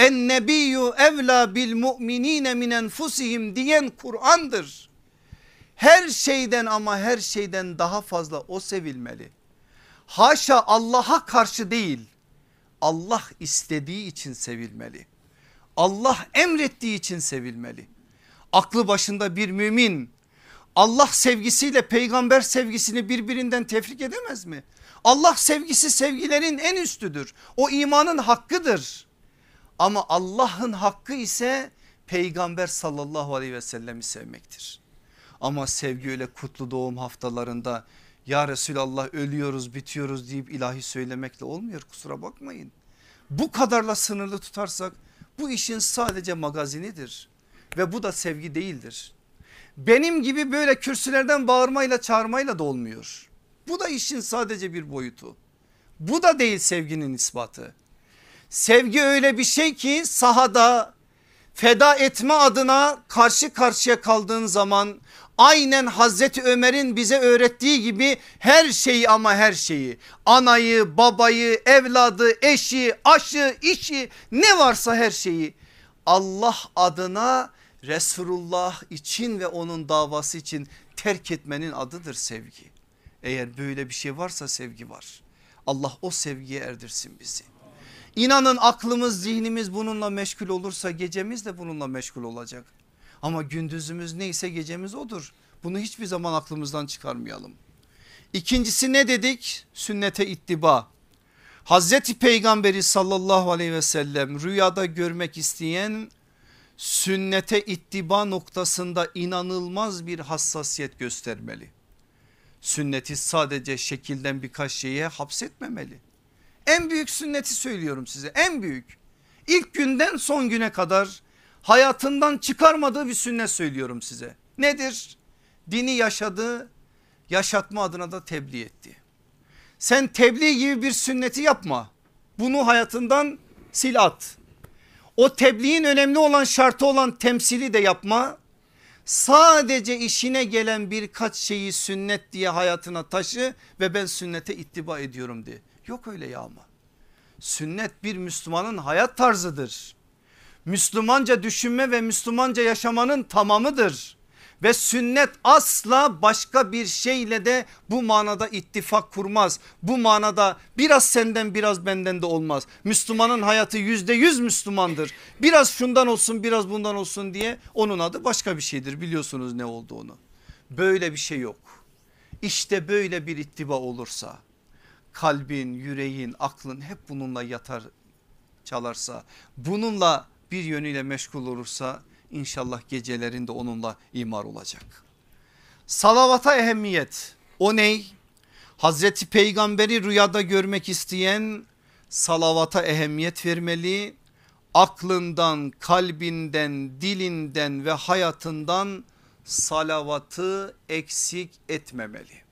En nebiyyü evla bil mu'minine min enfusihim diyen Kur'an'dır. Her şeyden ama her şeyden daha fazla o sevilmeli. Haşa Allah'a karşı değil Allah istediği için sevilmeli. Allah emrettiği için sevilmeli. Aklı başında bir mümin Allah sevgisiyle peygamber sevgisini birbirinden tefrik edemez mi? Allah sevgisi sevgilerin en üstüdür. O imanın hakkıdır. Ama Allah'ın hakkı ise peygamber sallallahu aleyhi ve sellemi sevmektir. Ama sevgi öyle kutlu doğum haftalarında ya Resulallah ölüyoruz bitiyoruz deyip ilahi söylemekle olmuyor kusura bakmayın. Bu kadarla sınırlı tutarsak bu işin sadece magazinidir ve bu da sevgi değildir. Benim gibi böyle kürsülerden bağırmayla çağırmayla da olmuyor. Bu da işin sadece bir boyutu. Bu da değil sevginin ispatı. Sevgi öyle bir şey ki sahada feda etme adına karşı karşıya kaldığın zaman aynen Hazreti Ömer'in bize öğrettiği gibi her şeyi ama her şeyi anayı babayı evladı eşi aşı işi ne varsa her şeyi Allah adına Resulullah için ve onun davası için terk etmenin adıdır sevgi. Eğer böyle bir şey varsa sevgi var. Allah o sevgiye erdirsin bizi. İnanın aklımız zihnimiz bununla meşgul olursa gecemiz de bununla meşgul olacak. Ama gündüzümüz neyse gecemiz odur. Bunu hiçbir zaman aklımızdan çıkarmayalım. İkincisi ne dedik? Sünnete ittiba. Hazreti Peygamberi sallallahu aleyhi ve sellem rüyada görmek isteyen sünnete ittiba noktasında inanılmaz bir hassasiyet göstermeli. Sünneti sadece şekilden birkaç şeye hapsetmemeli. En büyük sünneti söylüyorum size en büyük. İlk günden son güne kadar hayatından çıkarmadığı bir sünnet söylüyorum size. Nedir? Dini yaşadı, yaşatma adına da tebliğ etti. Sen tebliğ gibi bir sünneti yapma. Bunu hayatından sil at. O tebliğin önemli olan şartı olan temsili de yapma. Sadece işine gelen birkaç şeyi sünnet diye hayatına taşı ve ben sünnete ittiba ediyorum diye. Yok öyle ya ama. Sünnet bir Müslümanın hayat tarzıdır. Müslümanca düşünme ve Müslümanca yaşamanın tamamıdır ve sünnet asla başka bir şeyle de bu manada ittifak kurmaz. Bu manada biraz senden biraz benden de olmaz. Müslümanın hayatı yüzde yüz Müslümandır. Biraz şundan olsun biraz bundan olsun diye onun adı başka bir şeydir biliyorsunuz ne olduğunu. Böyle bir şey yok. İşte böyle bir ittiba olursa kalbin, yüreğin, aklın hep bununla yatar çalarsa bununla bir yönüyle meşgul olursa İnşallah gecelerinde onunla imar olacak. Salavata ehemmiyet o ney? Hazreti Peygamberi rüyada görmek isteyen salavata ehemmiyet vermeli. Aklından, kalbinden, dilinden ve hayatından salavatı eksik etmemeli.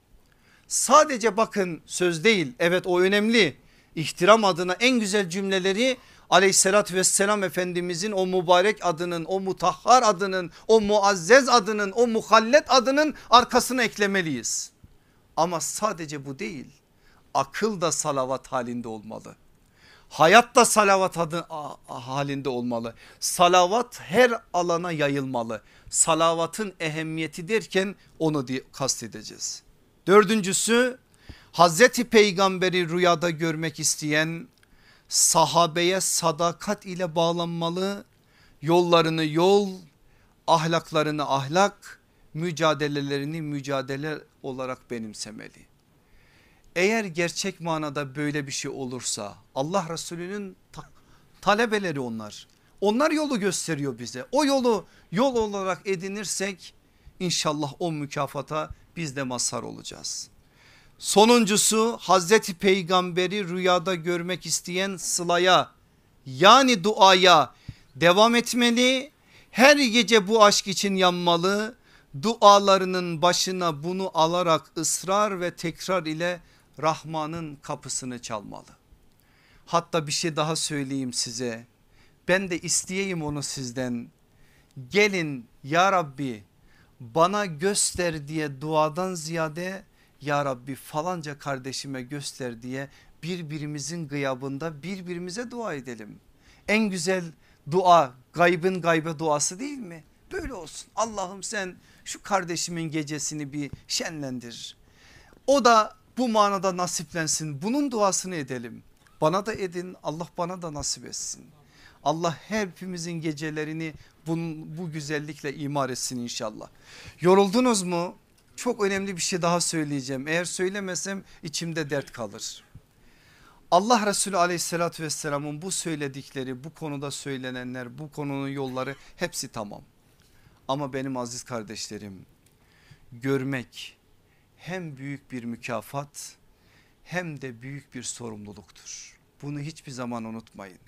Sadece bakın söz değil evet o önemli. İhtiram adına en güzel cümleleri aleyhissalatü vesselam efendimizin o mübarek adının o mutahhar adının o muazzez adının o muhallet adının arkasına eklemeliyiz. Ama sadece bu değil akıl da salavat halinde olmalı. Hayat da salavat adı, halinde olmalı. Salavat her alana yayılmalı. Salavatın ehemmiyeti derken onu kastedeceğiz. Dördüncüsü Hazreti Peygamberi rüyada görmek isteyen sahabeye sadakat ile bağlanmalı. Yollarını yol, ahlaklarını ahlak, mücadelelerini mücadele olarak benimsemeli. Eğer gerçek manada böyle bir şey olursa Allah Resulü'nün ta talebeleri onlar. Onlar yolu gösteriyor bize. O yolu yol olarak edinirsek inşallah o mükafata biz de mazhar olacağız. Sonuncusu Hazreti Peygamberi rüyada görmek isteyen sılaya yani duaya devam etmeli. Her gece bu aşk için yanmalı. Dualarının başına bunu alarak ısrar ve tekrar ile Rahman'ın kapısını çalmalı. Hatta bir şey daha söyleyeyim size. Ben de isteyeyim onu sizden. Gelin ya Rabbi bana göster diye duadan ziyade ya Rabbi falanca kardeşime göster diye birbirimizin gıyabında birbirimize dua edelim. En güzel dua gaybın gaybe duası değil mi? Böyle olsun Allah'ım sen şu kardeşimin gecesini bir şenlendir. O da bu manada nasiplensin bunun duasını edelim. Bana da edin Allah bana da nasip etsin. Allah hepimizin gecelerini bunun, bu güzellikle imar etsin inşallah. Yoruldunuz mu? Çok önemli bir şey daha söyleyeceğim. Eğer söylemesem içimde dert kalır. Allah Resulü aleyhissalatü vesselamın bu söyledikleri bu konuda söylenenler bu konunun yolları hepsi tamam. Ama benim aziz kardeşlerim görmek hem büyük bir mükafat hem de büyük bir sorumluluktur. Bunu hiçbir zaman unutmayın.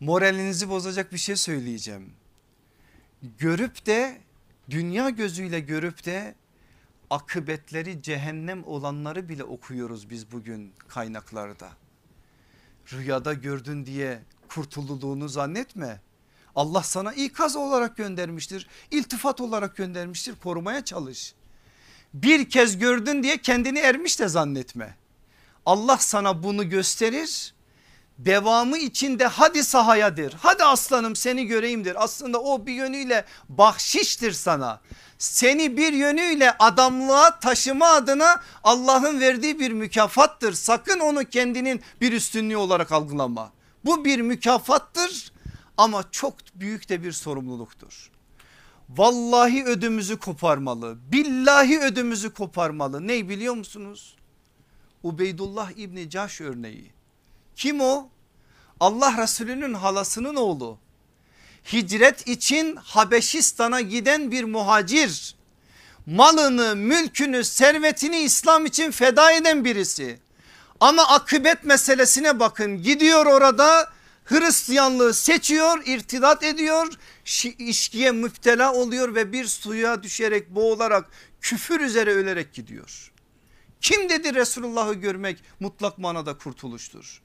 Moralinizi bozacak bir şey söyleyeceğim. Görüp de dünya gözüyle görüp de akıbetleri cehennem olanları bile okuyoruz biz bugün kaynaklarda. Rüyada gördün diye kurtulduğunu zannetme. Allah sana ikaz olarak göndermiştir. iltifat olarak göndermiştir. Korumaya çalış. Bir kez gördün diye kendini ermiş de zannetme. Allah sana bunu gösterir. Devamı içinde hadi sahayadır. Hadi aslanım seni göreyimdir. Aslında o bir yönüyle bahşiştir sana. Seni bir yönüyle adamlığa taşıma adına Allah'ın verdiği bir mükafattır. Sakın onu kendinin bir üstünlüğü olarak algılama. Bu bir mükafattır ama çok büyük de bir sorumluluktur. Vallahi ödümüzü koparmalı. Billahi ödümüzü koparmalı. Ney biliyor musunuz? Ubeydullah İbni Caş örneği. Kim o? Allah Resulü'nün halasının oğlu. Hicret için Habeşistan'a giden bir muhacir. Malını, mülkünü, servetini İslam için feda eden birisi. Ama akıbet meselesine bakın gidiyor orada Hristiyanlığı seçiyor, irtidat ediyor, işkiye müptela oluyor ve bir suya düşerek boğularak küfür üzere ölerek gidiyor. Kim dedi Resulullah'ı görmek mutlak manada kurtuluştur.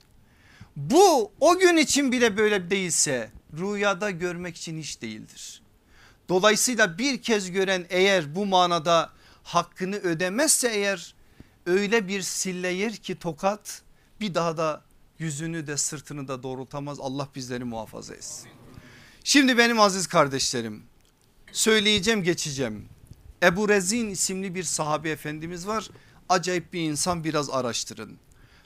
Bu o gün için bile böyle değilse rüyada görmek için hiç değildir. Dolayısıyla bir kez gören eğer bu manada hakkını ödemezse eğer öyle bir sille ki tokat bir daha da yüzünü de sırtını da doğrultamaz Allah bizleri muhafaza etsin. Şimdi benim aziz kardeşlerim söyleyeceğim geçeceğim. Ebu Rezin isimli bir sahabe efendimiz var. Acayip bir insan biraz araştırın.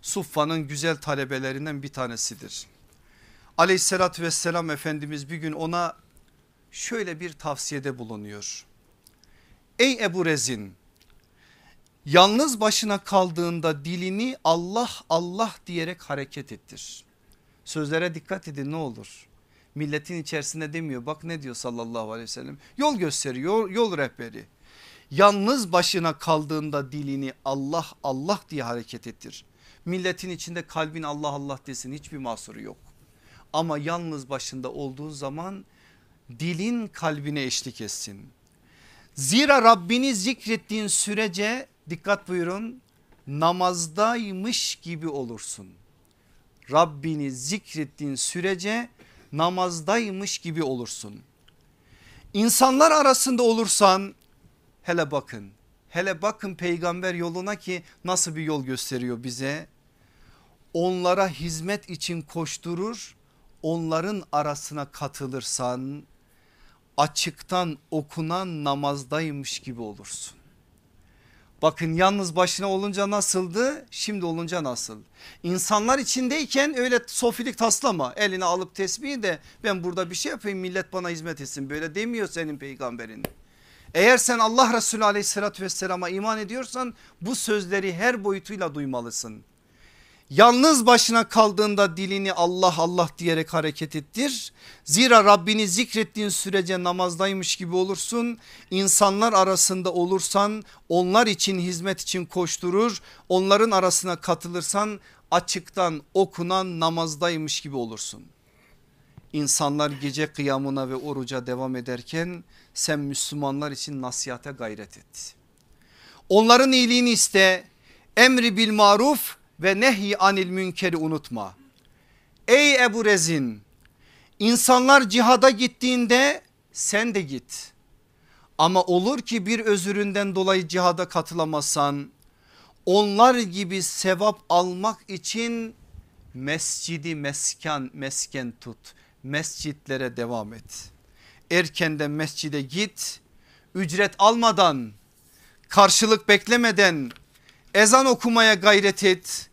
Suffa'nın güzel talebelerinden bir tanesidir. Aleyhissalatü vesselam Efendimiz bir gün ona şöyle bir tavsiyede bulunuyor. Ey Ebu Rezin yalnız başına kaldığında dilini Allah Allah diyerek hareket ettir. Sözlere dikkat edin ne olur. Milletin içerisinde demiyor bak ne diyor sallallahu aleyhi ve sellem. Yol gösteriyor yol rehberi. Yalnız başına kaldığında dilini Allah Allah diye hareket ettir. Milletin içinde kalbin Allah Allah desin hiçbir mahsuru yok. Ama yalnız başında olduğun zaman dilin kalbine eşlik etsin. Zira Rabbini zikrettiğin sürece dikkat buyurun namazdaymış gibi olursun. Rabbini zikrettiğin sürece namazdaymış gibi olursun. İnsanlar arasında olursan hele bakın hele bakın peygamber yoluna ki nasıl bir yol gösteriyor bize. Onlara hizmet için koşturur onların arasına katılırsan açıktan okunan namazdaymış gibi olursun. Bakın yalnız başına olunca nasıldı şimdi olunca nasıl? İnsanlar içindeyken öyle sofilik taslama eline alıp tesbihi de ben burada bir şey yapayım millet bana hizmet etsin böyle demiyor senin peygamberin. Eğer sen Allah Resulü aleyhissalatü vesselama iman ediyorsan bu sözleri her boyutuyla duymalısın. Yalnız başına kaldığında dilini Allah Allah diyerek hareket ettir. Zira Rabbini zikrettiğin sürece namazdaymış gibi olursun. İnsanlar arasında olursan onlar için hizmet için koşturur. Onların arasına katılırsan açıktan okunan namazdaymış gibi olursun. İnsanlar gece kıyamına ve oruca devam ederken sen Müslümanlar için nasihate gayret et. Onların iyiliğini iste emri bil maruf ve nehy anil münkeri unutma. Ey Ebu Rezin insanlar cihada gittiğinde sen de git. Ama olur ki bir özüründen dolayı cihada katılamazsan onlar gibi sevap almak için mescidi mesken mesken tut. Mescitlere devam et. Erkenden mescide git. Ücret almadan karşılık beklemeden ezan okumaya gayret et.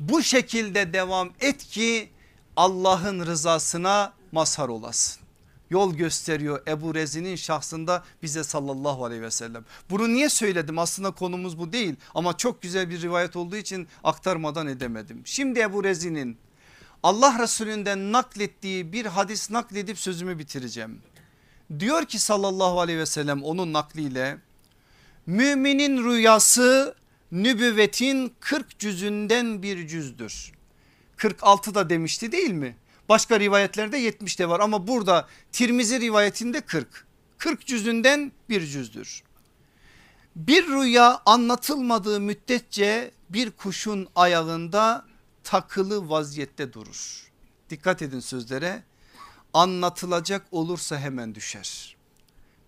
Bu şekilde devam et ki Allah'ın rızasına mazhar olasın. Yol gösteriyor Ebu Rezin'in şahsında bize sallallahu aleyhi ve sellem. Bunu niye söyledim aslında konumuz bu değil ama çok güzel bir rivayet olduğu için aktarmadan edemedim. Şimdi Ebu Rezin'in Allah Resulünden naklettiği bir hadis nakledip sözümü bitireceğim. Diyor ki sallallahu aleyhi ve sellem onun nakliyle müminin rüyası nübüvvetin 40 cüzünden bir cüzdür. 46 da demişti değil mi? Başka rivayetlerde 70 de var ama burada Tirmizi rivayetinde 40. 40 cüzünden bir cüzdür. Bir rüya anlatılmadığı müddetçe bir kuşun ayağında takılı vaziyette durur. Dikkat edin sözlere anlatılacak olursa hemen düşer.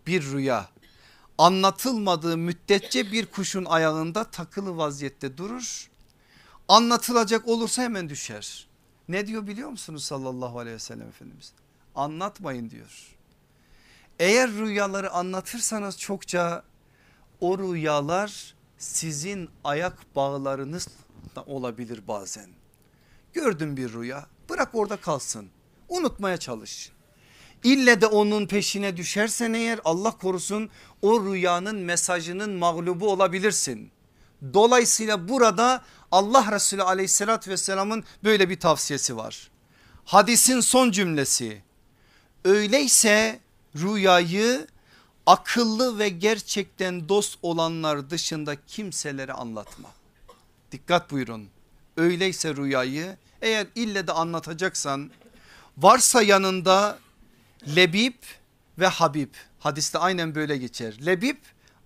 Bir rüya anlatılmadığı müddetçe bir kuşun ayağında takılı vaziyette durur. Anlatılacak olursa hemen düşer. Ne diyor biliyor musunuz sallallahu aleyhi ve sellem Efendimiz? Anlatmayın diyor. Eğer rüyaları anlatırsanız çokça o rüyalar sizin ayak bağlarınız olabilir bazen. Gördün bir rüya bırak orada kalsın unutmaya çalış. İlle de onun peşine düşersen eğer Allah korusun o rüyanın mesajının mağlubu olabilirsin. Dolayısıyla burada Allah Resulü aleyhissalatü vesselamın böyle bir tavsiyesi var. Hadisin son cümlesi öyleyse rüyayı akıllı ve gerçekten dost olanlar dışında kimselere anlatma. Dikkat buyurun öyleyse rüyayı eğer ille de anlatacaksan varsa yanında Lebib ve Habib hadiste aynen böyle geçer. Lebib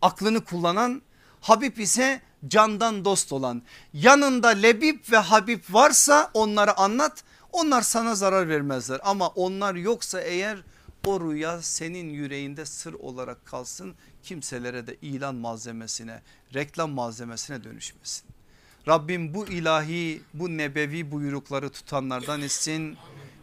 aklını kullanan Habib ise candan dost olan yanında Lebib ve Habib varsa onları anlat onlar sana zarar vermezler ama onlar yoksa eğer o rüya senin yüreğinde sır olarak kalsın kimselere de ilan malzemesine reklam malzemesine dönüşmesin. Rabbim bu ilahi bu nebevi buyrukları tutanlardan etsin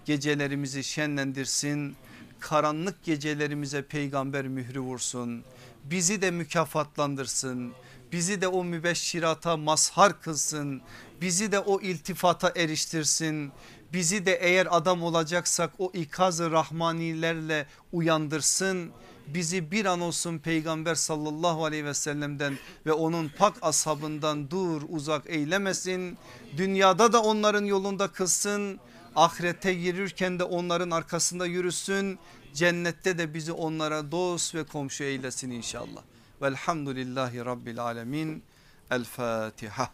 gecelerimizi şenlendirsin karanlık gecelerimize peygamber mührü vursun bizi de mükafatlandırsın bizi de o mübeşşirata mazhar kılsın bizi de o iltifata eriştirsin bizi de eğer adam olacaksak o ikaz-ı rahmanilerle uyandırsın bizi bir an olsun peygamber sallallahu aleyhi ve sellem'den ve onun pak ashabından dur uzak eylemesin. Dünyada da onların yolunda kılsın. Ahirete girirken de onların arkasında yürüsün. Cennette de bizi onlara dost ve komşu eylesin inşallah. Velhamdülillahi rabbil alemin. El Fatiha